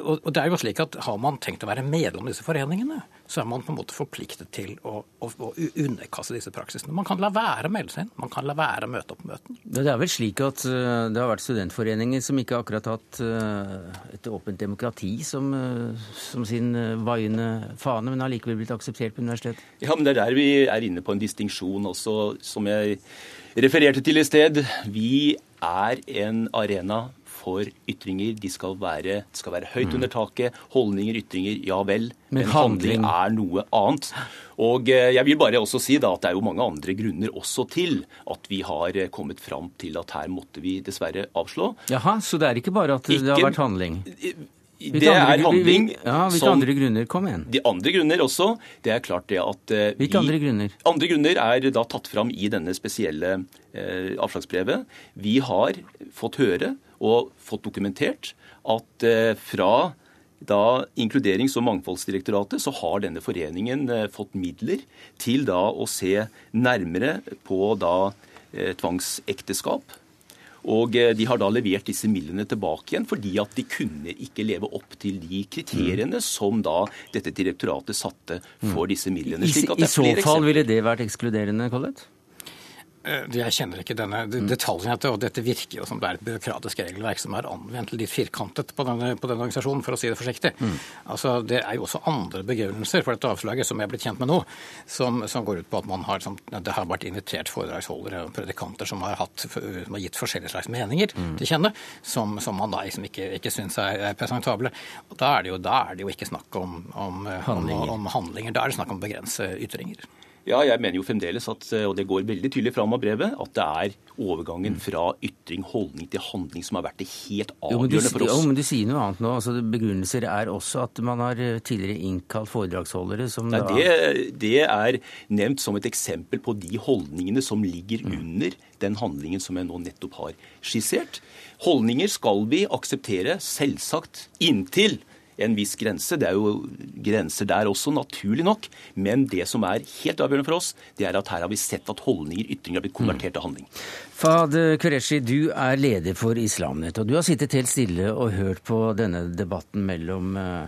og, og, det er jo slik at Har man tenkt å være medlem av disse foreningene, så er man på en måte forpliktet til å, å, å underkaste disse praksisene. Man kan la være å melde seg inn, man kan la være å møte opp på møtene. Det er vel slik at uh, det har vært studentforeninger som ikke akkurat har hatt uh, et åpent demokrati som, som sin vaiende fane, men allikevel blitt akseptert på universitetet? Ja, men det er der vi er inne på en distinksjon også, som jeg refererte til i sted. Vi er en arena for ytringer. De skal være, skal være høyt under taket. Holdninger, ytringer, ja vel. Men, handling er noe annet. Og eh, jeg vil bare også si da at det er jo mange andre grunner også til at vi har eh, kommet fram til at her måtte vi dessverre avslå. Jaha, Så det er ikke bare at det har vært handling? Det er handling ja, Hvilke som, andre grunner? Kom igjen. De andre grunner også. Det er klart det at uh, Hvilke andre grunner? Andre grunner er da tatt fram i denne spesielle uh, avslagsbrevet. Vi har fått høre og fått dokumentert at eh, fra da Inkluderings- og mangfoldsdirektoratet så har denne foreningen eh, fått midler til da å se nærmere på da eh, tvangsekteskap. Og de har da levert disse midlene tilbake igjen fordi at de kunne ikke leve opp til de kriteriene mm. som da dette direktoratet satte for mm. disse midlene. I, I så fall ville det vært ekskluderende, Collett? Eh, jeg kjenner ikke denne detaljen, og dette virker jo som det er et byråkratisk regelverk som er anvendt litt firkantet på denne, på denne organisasjonen, for å si det forsiktig. Mm. Altså, Det er jo også andre begrunnelser for dette avslaget som jeg er blitt kjent med nå, som, som går ut på at man har, som, det har vært invitert foredragsholdere og predikanter som har, hatt, som har gitt forskjellige slags meninger mm. til kjenne, som, som, man da liksom ikke, ikke syns er, presentable. Og da er, det jo, da er det jo ikke snakk om, om, handlinger. om, om handlinger, da er det snakk om å begrense ytringer. Ja, jeg mener jo fremdeles at, og det går veldig tydelig fram av brevet, at det er overgangen mm. fra ytring, holdning til handling som har vært det helt avgjørende for oss. Jo, men du sier noe annet nå. altså Begrunnelser er også at man har eh, tidligere innkalt foredragsholdere som Nei, det, det, er nevnt som et eksempel på de holdningene som ligger mm. under den handlingen som jeg nå nettopp har skissert. Holdninger skal vi akseptere, selvsagt, inntil en viss grense. Det er jo grenser der også, naturlig nok. Men det som er helt avgjørende for oss, det er at her har vi sett at holdninger, ytringer, har blitt konvertert til handling. Fad Qureshi, du er leder for Islamnett, og du har sittet helt stille og hørt på denne debatten mellom, eh,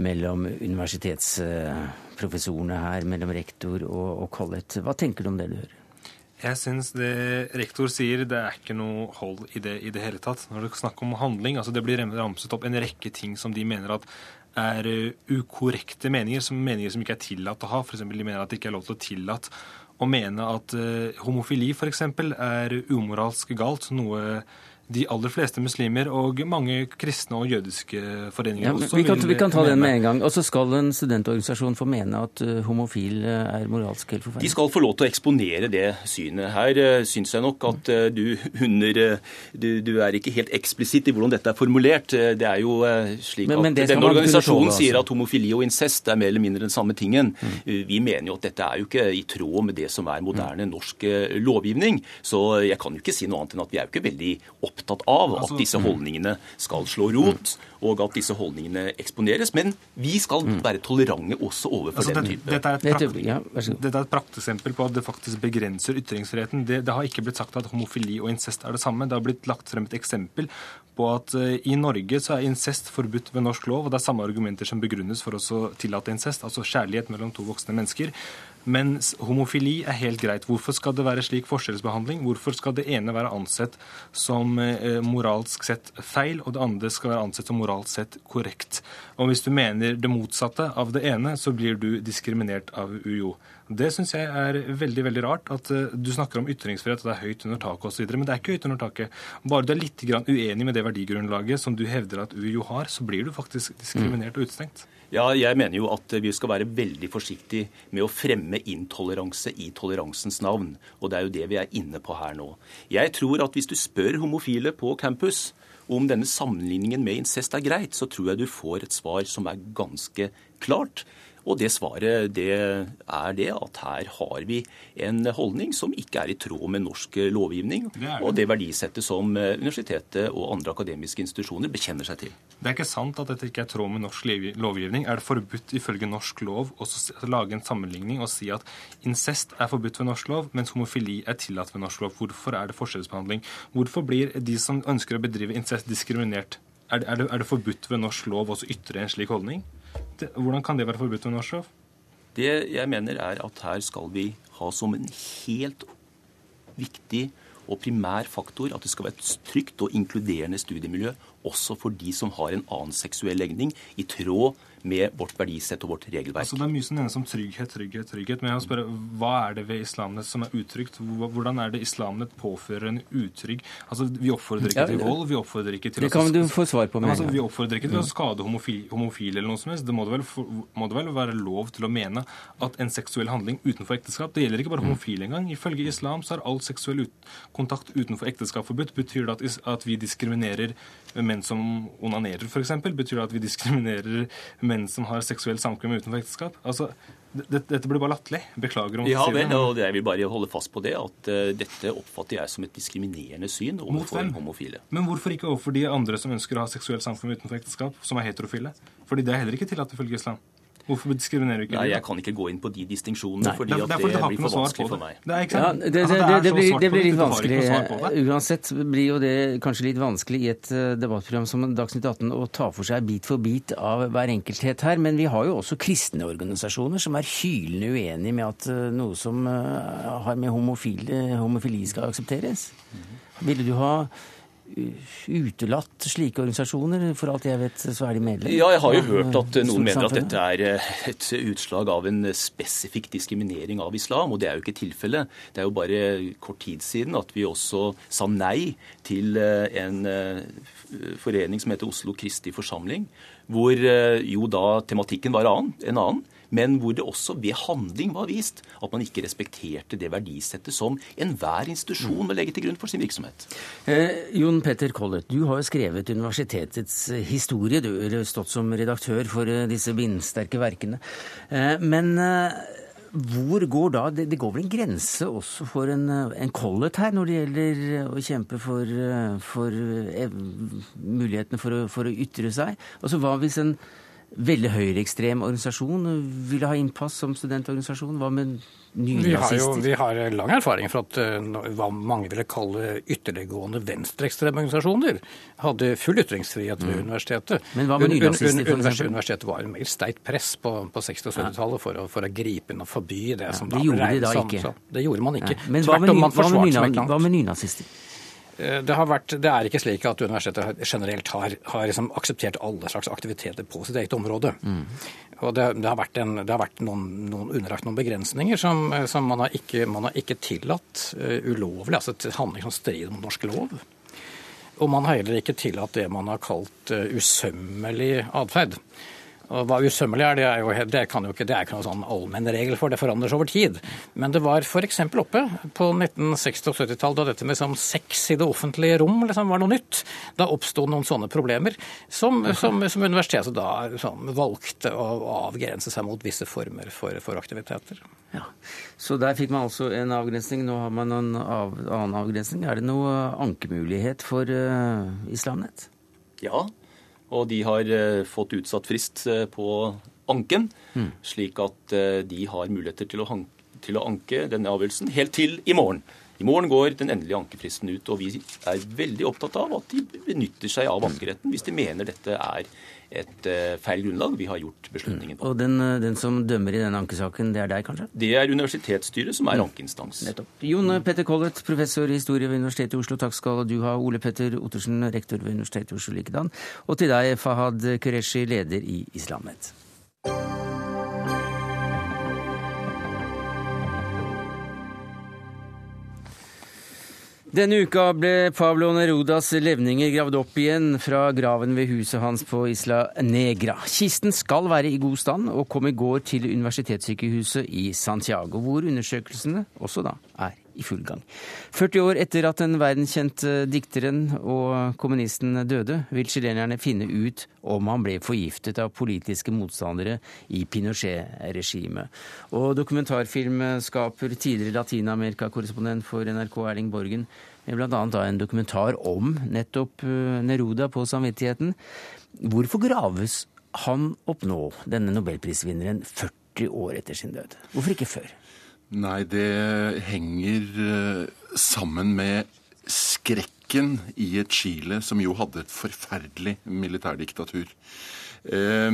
mellom universitetsprofessorene her, mellom rektor og, og Collett. Hva tenker du om det du hører? Jeg syns det rektor sier, det er ikke noe hold i det i det hele tatt. Når det er snakk om handling, altså det blir ramset opp en rekke ting som de mener at er uh, ukorrekte meninger, som meninger som ikke er tillatt å ha. F.eks. de mener at det ikke er lov til å tillate å mene at uh, homofili f.eks. er umoralsk galt, noe de aller fleste muslimer og mange kristne og jødiske foreninger ja, også vi kan, vi kan ta den med en gang. Og så skal en studentorganisasjon få mene at uh, homofil uh, er moralsk helt forferdelig? De skal få lov til å eksponere det synet. Her uh, syns jeg nok at du, under, du, du, er ikke helt eksplisitt i hvordan dette er formulert. Det er jo slik men, men at denne organisasjonen sier altså. at homofili og incest er mer eller mindre den samme tingen. Mm. Vi mener jo at dette er jo ikke i tråd med det som er moderne mm. norsk lovgivning. Så jeg kan jo ikke si noe annet enn at vi er jo ikke veldig opptatt opptatt av at altså, disse mm. holdningene skal slå rot, og at disse holdningene eksponeres. Men vi skal mm. være tolerante også overfor altså, den type Dette er, prakt, ja, dette er et prakteksempel på at det faktisk begrenser ytringsfriheten. Det, det, har ikke blitt sagt at homofili og incest er det samme. Det har blitt lagt frem et eksempel på at uh, i Norge så er incest forbudt ved norsk lov, og det er samme argumenter som begrunnes for å tillate incest, altså kjærlighet mellom to voksne mennesker. Mens homofili er helt greit. Hvorfor skal det være slik forskjellsbehandling? Hvorfor skal det ene være ansett som eh, moralsk sett feil, og det andre skal være ansett som moralsk sett korrekt? Og hvis du mener det motsatte av det ene, så blir du diskriminert av UiO. Det syns jeg er veldig veldig rart. At uh, du snakker om ytringsfrihet, og det er høyt under taket osv. Men det er ikke høyt under taket. Bare du er litt uenig med det verdigrunnlaget som du hevder at UiO har, så blir du faktisk diskriminert og utestengt. Ja, jeg mener jo at vi skal være veldig forsiktige med å fremme intoleranse i toleransens navn. Og det er jo det vi er inne på her nå. Jeg tror at hvis du spør homofile på campus om denne sammenligningen med incest er greit, så tror jeg du får et svar som er ganske klart. Og det svaret det er det at her har vi en holdning som ikke er i tråd med norsk lovgivning det det. og det verdisettet som universitetet og andre akademiske institusjoner bekjenner seg til. Det er ikke sant at dette ikke er i tråd med norsk lovgivning. Er det forbudt ifølge norsk lov å lage en sammenligning og si at incest er forbudt ved norsk lov, mens homofili er tillatt ved norsk lov? Hvorfor er det forskjellsbehandling? Hvorfor blir de som ønsker å bedrive incest, diskriminert? Er det, er det, er det forbudt ved norsk lov å ytre en slik holdning? Hvordan kan det være forbudt under norsk lov? Det jeg mener er at her skal vi ha som en helt viktig og primær faktor at det skal være et trygt og inkluderende studiemiljø også for de som har en annen seksuell legning, i tråd med vårt verdisett og vårt regelverk. Altså, det er mye som nevnes om trygghet, trygghet, trygghet. Men jeg må spørre, hva er det ved islamnet som er utrygt? Hvordan er det islamnet påfører en utrygg Altså, Vi oppfordrer ikke til vold, vi oppfordrer ikke til Det kan du få svar på med altså, Vi oppfordrer ikke til å skade homofile, homofil eller noe som helst. Det må det, vel, må det vel være lov til å mene at en seksuell handling utenfor ekteskap Det gjelder ikke bare homofile engang. Ifølge islam så er all seksuell ut, kontakt utenfor ekteskap forbudt. Betyr det at, at vi diskriminerer menn som onanerer, f.eks.? Betyr det at vi diskriminerer menn som har seksuelt samkvem utenfor ekteskap? Altså, dette, blir bare latterlig. Beklager om ja. Ja, og jeg vil bare holde fast på det, at uh, dette oppfatter jeg som et diskriminerende syn overfor homofile. Men hvorfor ikke overfor de andre som ønsker å ha seksuelt samfunn utenfor ekteskap, som er heterofile? Fordi det er heller ikke tillatt ifølge islam. Hvorfor diskriminerer du ikke Nei, Jeg kan ikke gå inn på de distinksjonene, fordi det, det, det blir for vanskelig for meg. Det, ja, det, det, blir, det, blir, litt vanskelig. Uansett blir jo det kanskje litt vanskelig i et eh, debattprogram som Dagsnytt 18 å ta for seg bit for bit av hver enkelthet her. Men vi har jo også kristne organisasjoner som er hylende uenige med at eh, noe som eh, har med homofili, homofili skal aksepteres. Ville du ha utelatt slike organisasjoner? For alt jeg vet, så er de medlem. Ja, jeg har jo hørt at noen mener at dette er eh, et utslag av en spesifikk diskriminering av islam, og det er jo ikke tilfellet. Det er jo bare kort tid siden at vi også sa nei til eh, en eh, forening som heter Oslo Kristi Forsamling, hvor jo da tematikken var en annen men hvor det også ved handling var vist at man ikke respekterte det verdisettet som enhver institusjon må legge til grunn for sin virksomhet. Eh, Jon Petter Collett, du har jo skrevet universitetets historie. Du har stått som redaktør for eh, disse bindsterke verkene. Eh, men eh, hvor går da Det, det går vel en grense også for en, en Collett her når det gjelder å kjempe for, for mulighetene for for å ytre seg? Altså Hva hvis en veldig høyreekstrem organisasjon ville ha innpass som studentorganisasjon? Hva med nynazister? Vi, vi har lang erfaring for at uh, hva mange ville kalle ytterliggående venstreekstreme organisasjoner hadde full ytringsfrihet ved mm. universitetet. Men hva med nynazister, un, un, un, Universitetet var en mer sterkt press på, på 60- og 70-tallet for, for, å gripe inn og forby det ja, som da ble regnet som så, Det gjorde man ikke. Ja. Men hva med, hva med nynazister? Eh, det, vært, det, er ikke slik at universitetet generelt har, har liksom akseptert alle slags aktiviteter på sitt eget område. Mm. Og det, det, har vært, en, det har vært noen, noen, underlagt noen begrensninger som, som man, har ikke, man, har ikke, tillatt uh, ulovlig, altså til handling som strider mot norsk lov. Og man har heller ikke tillatt det man har kalt uh, usømmelig atferd. Og Hva usømmelig er, det er jo, det kan jo ikke, det er ikke noen sånn allmenn regel for, det forandres over tid. Men det var f.eks. oppe på 1960- og 70-tallet, da dette med sånn sex i det offentlige rom liksom, var noe nytt. Da oppsto noen sånne problemer som, som, som universitetet da sånn, valgte å avgrense seg mot visse former for, for aktiviteter. Ja. Så der fikk man altså en avgrensning. Nå har man en av, annen avgrensning. Er det noe ankemulighet for uh, Islamnett? Ja, og de har eh, fått utsatt frist eh, på anken, mm. slik at eh, de har muligheter til å, til å anke denne avgjørelsen helt til i morgen. I morgen går den endelige ankefristen ut, og vi er veldig opptatt av at de benytter seg av ankeretten hvis de mener dette er et uh, feil grunnlag vi har gjort beslutningen på. Og den, den, som dømmer i denne ankesaken, det er deg, kanskje? Det er universitetsstyret som er mm. ankeinstans. Nettopp. Jon Petter Collett, professor i historie ved Universitetet i Oslo, takk skal du ha. Ole Petter Ottersen, rektor ved Universitetet i Oslo likedan. Og til deg, Fahad Qureshi, leder i Islamnet. Denne uka ble Pablo Nerudas levninger gravd opp igjen fra graven ved huset hans på Isla Negra. Kisten skal være i god stand og kom i går til universitetssykehuset i Santiago, hvor undersøkelsene også da er i full gang. 40 år etter at den verdenskjente dikteren og kommunisten døde, vil chilenerne finne ut om han ble forgiftet av politiske motstandere i Pinochet-regimet. Og dokumentarfilmskaper, tidligere Latin-Amerika-korrespondent for NRK Erling Borgen, bl.a. en dokumentar om nettopp eh, Neruda på samvittigheten. Hvorfor graves han opp nå, denne nobelprisvinneren, 40 år etter sin død? Hvorfor ikke før? Nei, det henger eh, sammen med skrekken i et Chile som jo hadde et forferdelig militærdiktatur. Eh,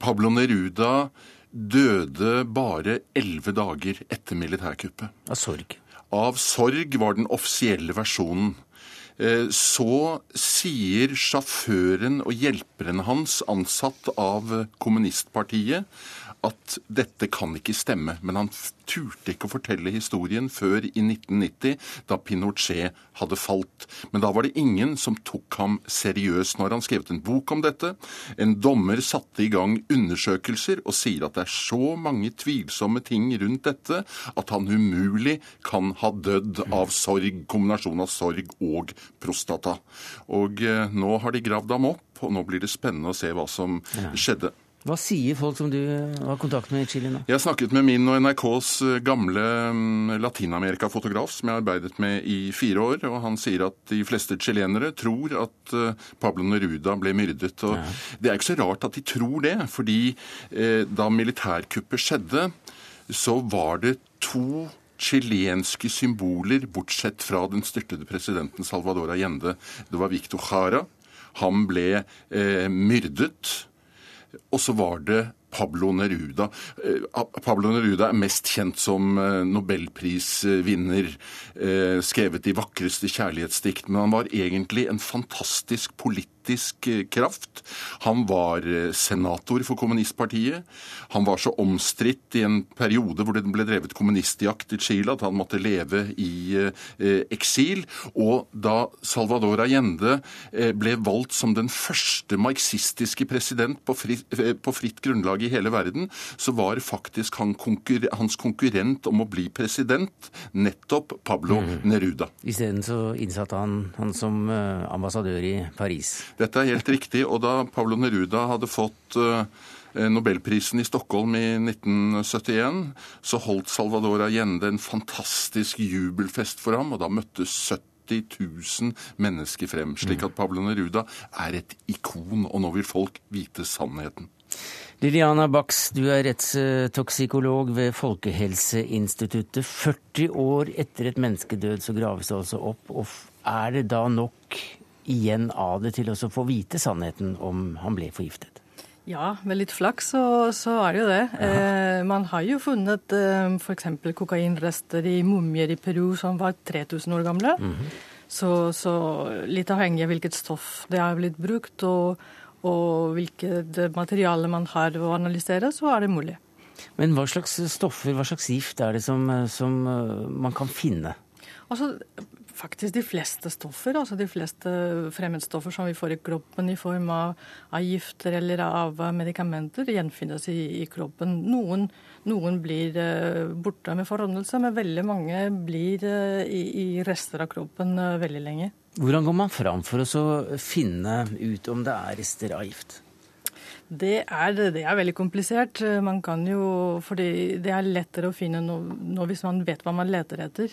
Pablo Neruda døde bare elleve dager etter militærkuppet. Av sorg? Av sorg var den offisielle versjonen. Eh, så sier sjåføren og hjelperen hans, ansatt av kommunistpartiet, at dette kan ikke stemme. Men han turte ikke å fortelle historien før i 1990, da Pinochet hadde falt. Men da var det ingen som tok ham seriøst. når han skrevet en bok om dette. En dommer satte i gang undersøkelser og sier at det er så mange tvilsomme ting rundt dette at han umulig kan ha dødd av sorg, kombinasjon av sorg og prostata. Og eh, nå har de gravd ham opp, og nå blir det spennende å se hva som skjedde. Hva sier folk som du har kontakt med i Chile nå? Jeg har snakket med min og NRKs eh, gamle mm, Latin-Amerika-fotograf, som jeg har arbeidet med i fire år. og Han sier at de fleste chilenere tror at eh, Pablo Neruda ble myrdet. og ja. Det er ikke så rart at de tror det, fordi eh, da militærkuppet skjedde, så var det to chilenske symboler, bortsett fra den styrtede presidenten Salvador Allende. Det var Victor Jara. Han ble eh, myrdet. Og så var det Pablo Neruda. Pablo Neruda er mest kjent som nobelprisvinner, skrevet de vakreste kjærlighetsdikt, men han var egentlig en fantastisk politiker politisk kraft. Han var senator for kommunistpartiet. Han var så omstridt i en periode hvor det ble drevet kommunistjakt i Chile at han måtte leve i eksil. Og da Salvador Allende ble valgt som den første marxistiske president på, fritt, på fritt grunnlag i hele verden, så var faktisk han konkurre, hans konkurrent om å bli president nettopp Pablo mm. Neruda. Isteden så innsatte han han som ambassadør i Paris. Dette er helt riktig. Og da Pablo Neruda hadde fått Nobelprisen i Stockholm i 1971, så holdt Salvador Allende en fantastisk jubelfest for ham, og da møttes 70 000 mennesker frem. Slik at Pablo Neruda er et ikon, og nå vil folk vite sannheten. Liliana Bax, du er rettstoksikolog ved Folkehelseinstituttet. 40 år etter et menneskedød så graves det altså opp. og Er det da nok igjen av det til å få vite sannheten om han ble forgiftet? Ja, med litt flaks så, så er det jo det. Eh, man har jo funnet eh, f.eks. kokainrester i mumier i Peru som var 3000 år gamle. Mm -hmm. så, så, litt avhengig av hvilket stoff det har blitt brukt, og, og hvilket materiale man har å analysere, så er det mulig. Men hva slags stoffer, hva slags gift er det som, som eh, man kan finne? Altså, faktisk de fleste stoffer, altså de fleste fremmedstoffer som vi får i kroppen i form av, av gifter eller av medikamenter, gjenfinnes i, i kroppen. Noen, noen blir uh, borte med forrådnelse, men veldig mange blir uh, i, i, rester av kroppen uh, veldig lenge. Hvordan går man fram for å finne ut om det er rester av gift? Det er, det er, veldig komplisert. Man kan jo, fordi Det er lettere å finne noe, noe hvis man vet hva man leter etter.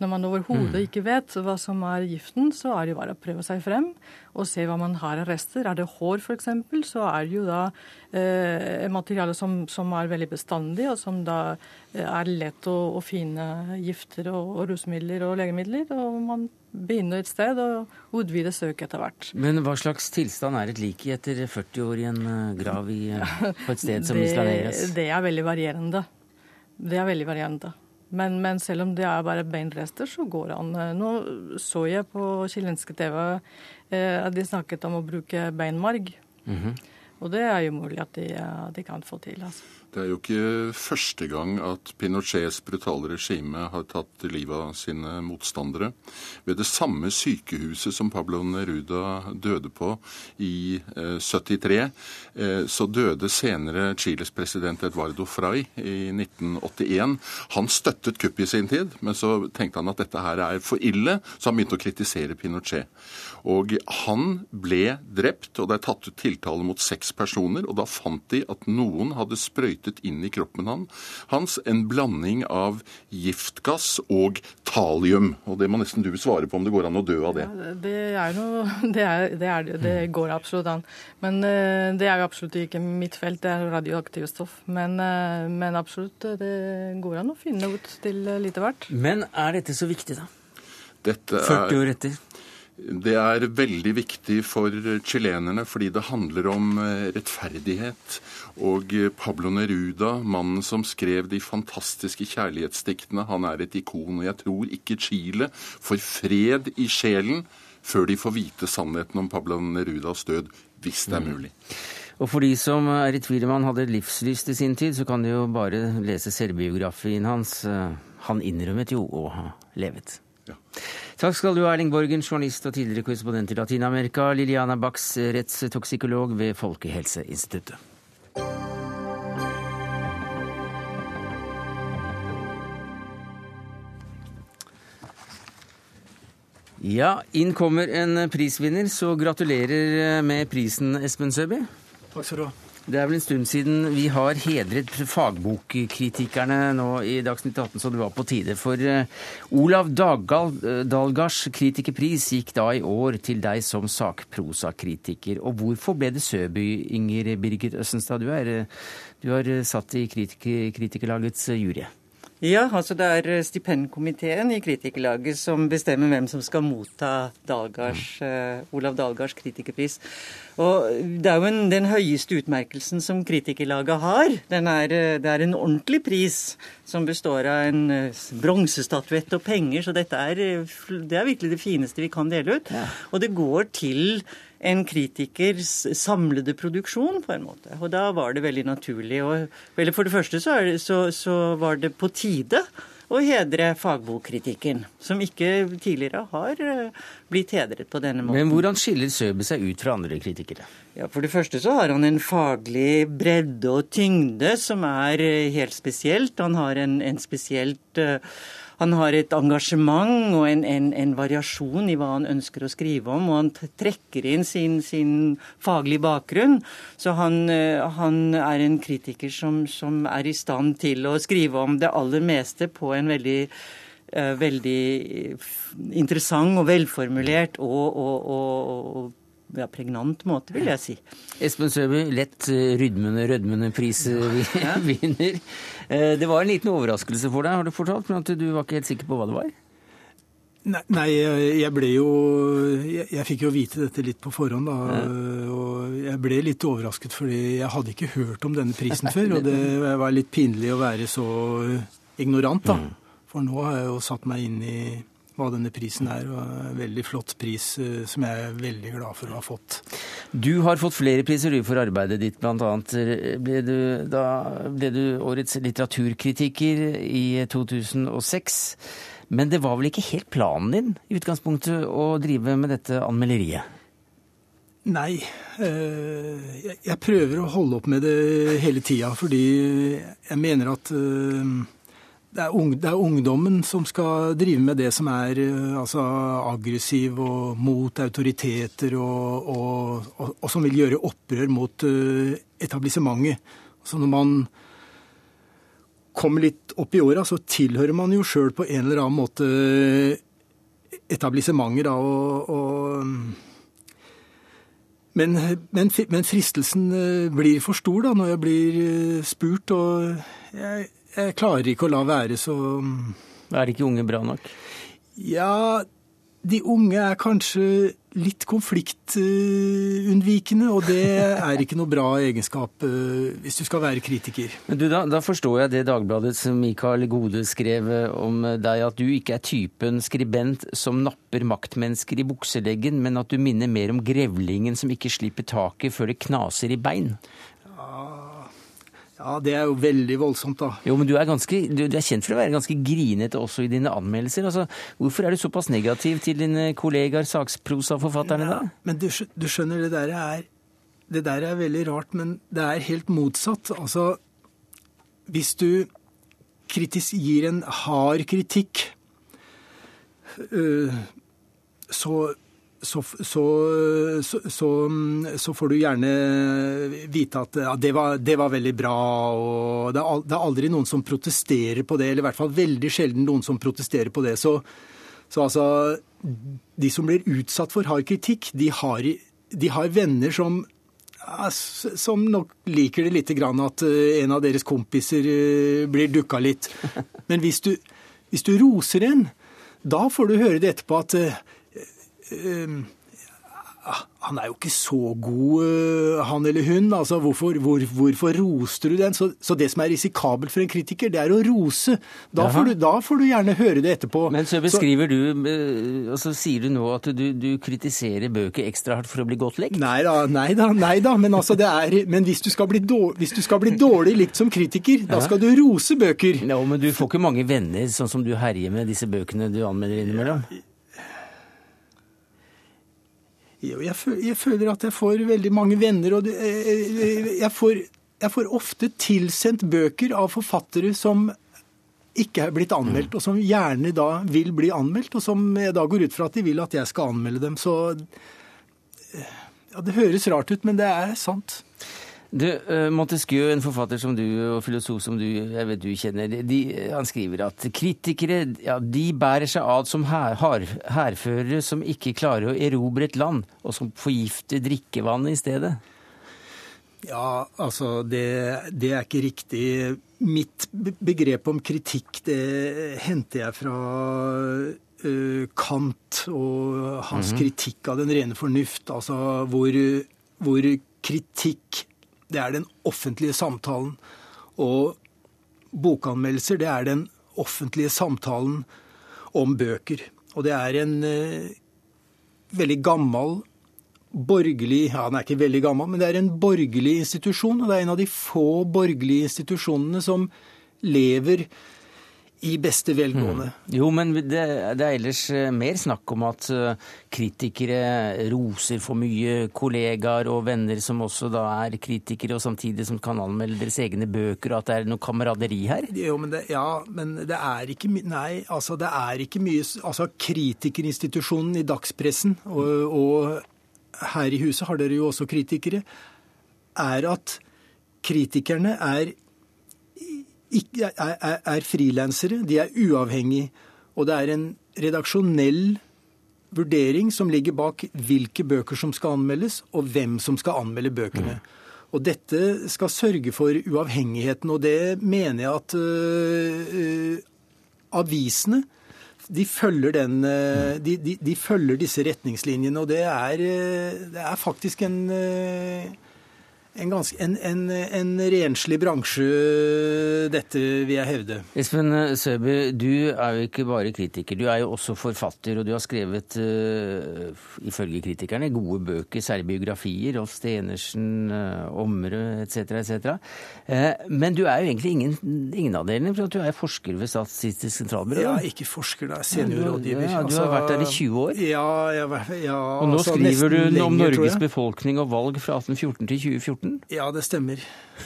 Når man overhodet mm. ikke vet hva som er giften, så er det jo bare å prøve seg frem og se hva man har av rester. Er det hår f.eks., så er det jo da eh, materiale som, som, er veldig bestandig, og som da eh, er lett å, å finne gifter og, og rusmidler og legemidler. og man begynner et sted og utvide søket etter hvert. Men hva slags tilstand er et lik i etter 40 år i en eh, grav i, på et sted som Islaneres? Det er veldig varierende. Det er veldig varierende. Men, men, selv om det er bare beinrester, så går det an. Nå så jeg på chilenske TV eh, at de snakket om å bruke beinmarg. Mm -hmm. Og det er jo mulig at de, de kan få til. altså. Det er jo ikke første gang at Pinochets brutale regime har tatt livet av sine motstandere. Ved det samme sykehuset som Pablo Neruda døde på i eh, 73, eh, så døde senere Chiles president Eduardo Frei i 1981. Han støttet kuppet i sin tid, men så tenkte han at dette her er for ille, så han begynte å kritisere Pinochet. Og han ble drept, og det er tatt ut tiltale mot seks personer. Og da fant de at noen hadde sprøytet inn i kroppen hans en blanding av giftgass og talium. Og det må nesten du svare på om det går an å dø av det. Ja, det er noe det, er, det, er, det, går absolutt an. Men uh, det er jo absolutt ikke mitt felt, det er radioaktive stoff. Men, uh, men absolutt, det går an å finne ut til lite hvert. Men er dette så viktig, da? Dette 40 år etter? Det er veldig viktig for chilenerne fordi det handler om eh, rettferdighet. Og Pablo Neruda, mannen som skrev de fantastiske kjærlighetsdiktene, han er et ikon. Og jeg tror ikke Chile får fred i sjelen før de får vite sannheten om Pablo Nerudas død, hvis det er mulig. Og for de som er i tvil om han hadde livslyst i sin tid, så kan de jo bare lese selvbiografien hans. Han innrømmet jo å ha levet. Ja. Takk skal du ha, Erling Borgen, journalist og tidligere korrespondent i Latin-Amerika. Liliana Bax, rettstoksikolog ved Folkehelseinstituttet. Ja, inn kommer en prisvinner, så gratulerer med prisen, Espen Søby. Takk skal du ha. Det er vel en stund siden vi har hedret fagbokkritikerne nå i Dagsnytt 18, så det var på tide. For uh, Olav Dagal, uh, Dalgards kritikerpris gikk da i år til deg som sakprosakritiker. Og hvorfor ble det Søby, Inger Birgit Østenstad? Du, er, du har satt i kritik Kritikerlagets jury. Ja, altså det er stipendkomiteen i Kritikerlaget som bestemmer hvem som skal motta Dalgards, uh, Olav Dahlgards kritikerpris. Og Det er jo en, den høyeste utmerkelsen som Kritikerlaget har. Er, det er en ordentlig pris som består av en bronsestatuett og penger, så dette er, det er virkelig det fineste vi kan dele ut. Ja. Og det går til en kritikers samlede produksjon, på en måte. Og da var det veldig naturlig. Og, for det første så, det, så, så var det på tide å hedre fagbokkritikken, som ikke tidligere har eh, blitt hedret på denne måten. Men hvordan skiller Søbe seg ut fra andre kritikere? Ja, For det første så har han en faglig bredde og tyngde som er eh, helt spesielt. Han har en, en spesielt uh, han har et engasjement og en, en, en, variasjon i hva han ønsker å skrive om, og han trekker inn sin, sin faglige bakgrunn. Så han, eh, han er en kritiker som, som, er i stand til å skrive om det aller meste på en veldig uh, veldig interessant og velformulert og, og, og, og ja, pregnant måte, vil jeg si. Espen Søby, lett eh, rydmende, rødmende prisvinner. Eh, det var en liten overraskelse for deg, har du fortalt, for at du var ikke helt sikker på hva det var? Nei, jeg ble jo jeg, jeg, fikk jo vite dette litt på forhånd, da. Og jeg ble litt overrasket, fordi jeg hadde ikke hørt om denne prisen før. Og det var litt pinlig å være så ignorant, da. Mm. For nå har jeg jo satt meg inn i hva denne prisen er. og En veldig flott pris eh, som jeg er veldig glad for å ha fått. Du har fått flere priser for arbeidet ditt, bl.a. Ble, du, da ble du årets litteraturkritiker i 2006. Men det var vel ikke helt planen din i utgangspunktet å drive med dette anmelderiet? Nei. Eh, jeg prøver å holde opp med det hele tida, fordi jeg mener at eh, det er, ung, det er, ungdommen som skal drive med det som er eh, altså, aggressiv og mot autoriteter, og, og, og, og, som vil gjøre opprør mot uh, etablissementet. Så når man kommer litt opp i åra, så tilhører man jo sjøl på en eller annen måte etablissementet, da, og, men, men, men, fristelsen eh, blir for stor da, når jeg blir spurt, og jeg jeg klarer ikke å la være, så Er ikke unge bra nok? Ja, de unge er kanskje litt konfliktunnvikende, og det er ikke noe bra egenskap eh, hvis du skal være kritiker. Men du, da, da, forstår jeg det Dagbladets Mikael Gode skrev om deg, at du ikke er typen skribent som napper maktmennesker i bukseleggen, men at du minner mer om grevlingen som ikke slipper taket før det knaser i bein. Ja, det er jo veldig voldsomt, da. Jo, men du er, ganske, du, du er kjent for å være ganske grinete også i dine anmeldelser. Altså, hvorfor er du såpass negativ til dine kollegaer, saksprosaforfatterne, da? Ja, Men du, du skjønner, det der er Det der er veldig rart, men det er helt motsatt. Altså, hvis du kritis, gir en hard kritikk, øh, så så, så, så, så, så får du gjerne vite at ja, det, var, det var veldig bra. og det er, aldri noen som protesterer på det, eller i hvert fall veldig sjelden noen som protesterer på det. Så, så altså De som blir utsatt for hard kritikk, de har, de har venner som som nok liker det lite grann at eh, en av deres kompiser eh, blir dukka litt. Men hvis du, hvis du roser en, da får du høre det etterpå at eh, eh, ah, han er jo ikke så god, eh, han eller hun. altså Hvorfor, hvor, hvorfor roste du den? Så, så det som er risikabelt for en kritiker, det er å rose. Da, får du, da får du gjerne høre det etterpå. Men så beskriver du, eh, og så sier du nå at du, du kritiserer bøker ekstra hardt for å bli godt likt? Nei da, nei da, nei da. Men, altså det er, men hvis, du dårlig, hvis du skal bli dårlig likt som kritiker, da skal du rose bøker. Ja, men du får ikke mange venner, sånn som du herjer med disse bøkene du anmelder innimellom? Jeg, føler, jeg føler at jeg får veldig mange venner, og eh, jeg, får, jeg får ofte tilsendt bøker av forfattere som ikke er blitt anmeldt, og som gjerne da vil bli anmeldt, og som jeg da går ut fra at de vil at jeg skal anmelde dem. Så eh, ja, det høres rart ut, men det er sant. Du, eh, Montesquieu, en forfatter som du, og filosof som du, jeg vet du kjenner, de, han skriver at kritikere ja, de bærer seg ad som hærførere som ikke klarer å erobre et land, og som forgifter drikkevannet i stedet. Ja, altså det, det er ikke riktig. Mitt begrep om kritikk, det henter jeg fra uh, Kant og hans Mhm. kritikk av den rene fornuft. Altså hvor, hvor kritikk, det er den offentlige samtalen. Og bokanmeldelser, det er den offentlige samtalen om bøker. Og det er en eh, veldig gammel borgerlig Ja, den er ikke veldig gammel, men det er en borgerlig institusjon. Og det er en av de få borgerlige institusjonene som lever i beste velgående. Jo, men det, det er ellers eh, mer snakk om at eh, kritikere roser for mye kollegaer og venner som også da er kritikere, og samtidig som kan anmelde deres egne bøker, og at det er noe kameraderi her? Jo, men det, ja, men det er ikke mye... Nei, altså det er ikke mye Altså kritikerinstitusjonen i dagspressen, og, og her i huset har dere jo også kritikere, er at kritikerne er er, er, er frilansere, de er uavhengige. Og det er en redaksjonell vurdering som ligger bak hvilke bøker som skal anmeldes, og hvem som skal anmelde bøkene. Og dette skal sørge for uavhengigheten, og det mener jeg at øh, øh, avisene de følger, den, øh, de, de, de følger disse retningslinjene, og det er, øh, det er faktisk en øh, en, ganske, en, en, en renslig bransje, dette vil jeg hevde. Espen Søby, du er jo ikke bare kritiker, du er jo også forfatter, og du har skrevet, uh, ifølge kritikerne, gode bøker, særlig biografier, Rolf Stenersen, uh, Omre etc., etc. Uh, men du er jo egentlig ingen, ingen av delene, for at du er forsker ved Statistisk sentralbyrå. Ja, ikke forsker, da. Seniorrådgiver. Ja, du har vært der i 20 år. Ja, jeg, ja Og nå altså, skriver du om lenger, Norges befolkning og valg fra 1814 til 2014. Ja, det stemmer.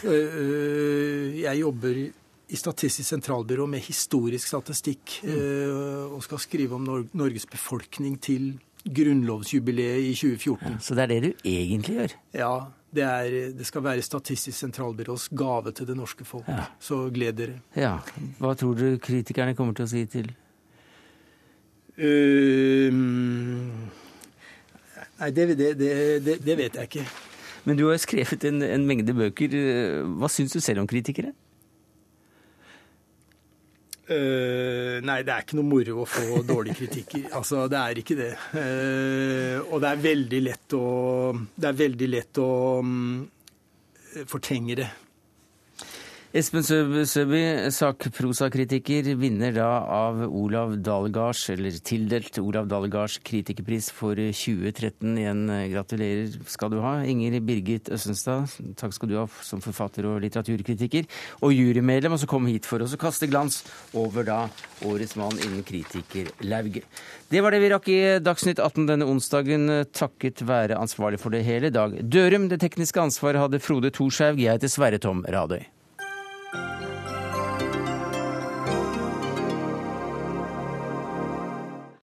Øh, øh, Jeg jobber i Statistisk sentralbyrå med historisk statistikk mm. og skal skrive om Norges befolkning til grunnlovsjubileet i 2014. Så det er det du egentlig gjør? Ja. Det, er, det skal være Statistisk sentralbyrås gave til det norske folk. Så gled dere. Ja. Hva tror du kritikerne kommer til å si til Uh, nei, det, det, det vet jeg ikke. Men du har jo skrevet en, en mengde bøker. Hva syns du selv om kritikere? Uh, nei, det er ikke noe moro å få dårlige kritikker. Altså, det er ikke det. Uh, og det er veldig lett å Det er veldig lett å um, fortrenge det. Espen Søby, sakprosakritiker, vinner da av Olav Dalgards, eller tildelt Olav Dalgards kritikerpris for 2013. Igjen gratulerer skal du ha. Inger Birgit Østenstad, takk skal du ha som forfatter og litteraturkritiker. Og jurymedlem, og så kom hit for oss å kaste glans over da årets mann innen kritikerlauget. Det var det vi rakk i Dagsnytt 18 denne onsdagen, takket være ansvarlig for det hele, Dag Dørum. Det tekniske ansvaret hadde Frode Thorshaug. Jeg heter Sverre Tom Radøy.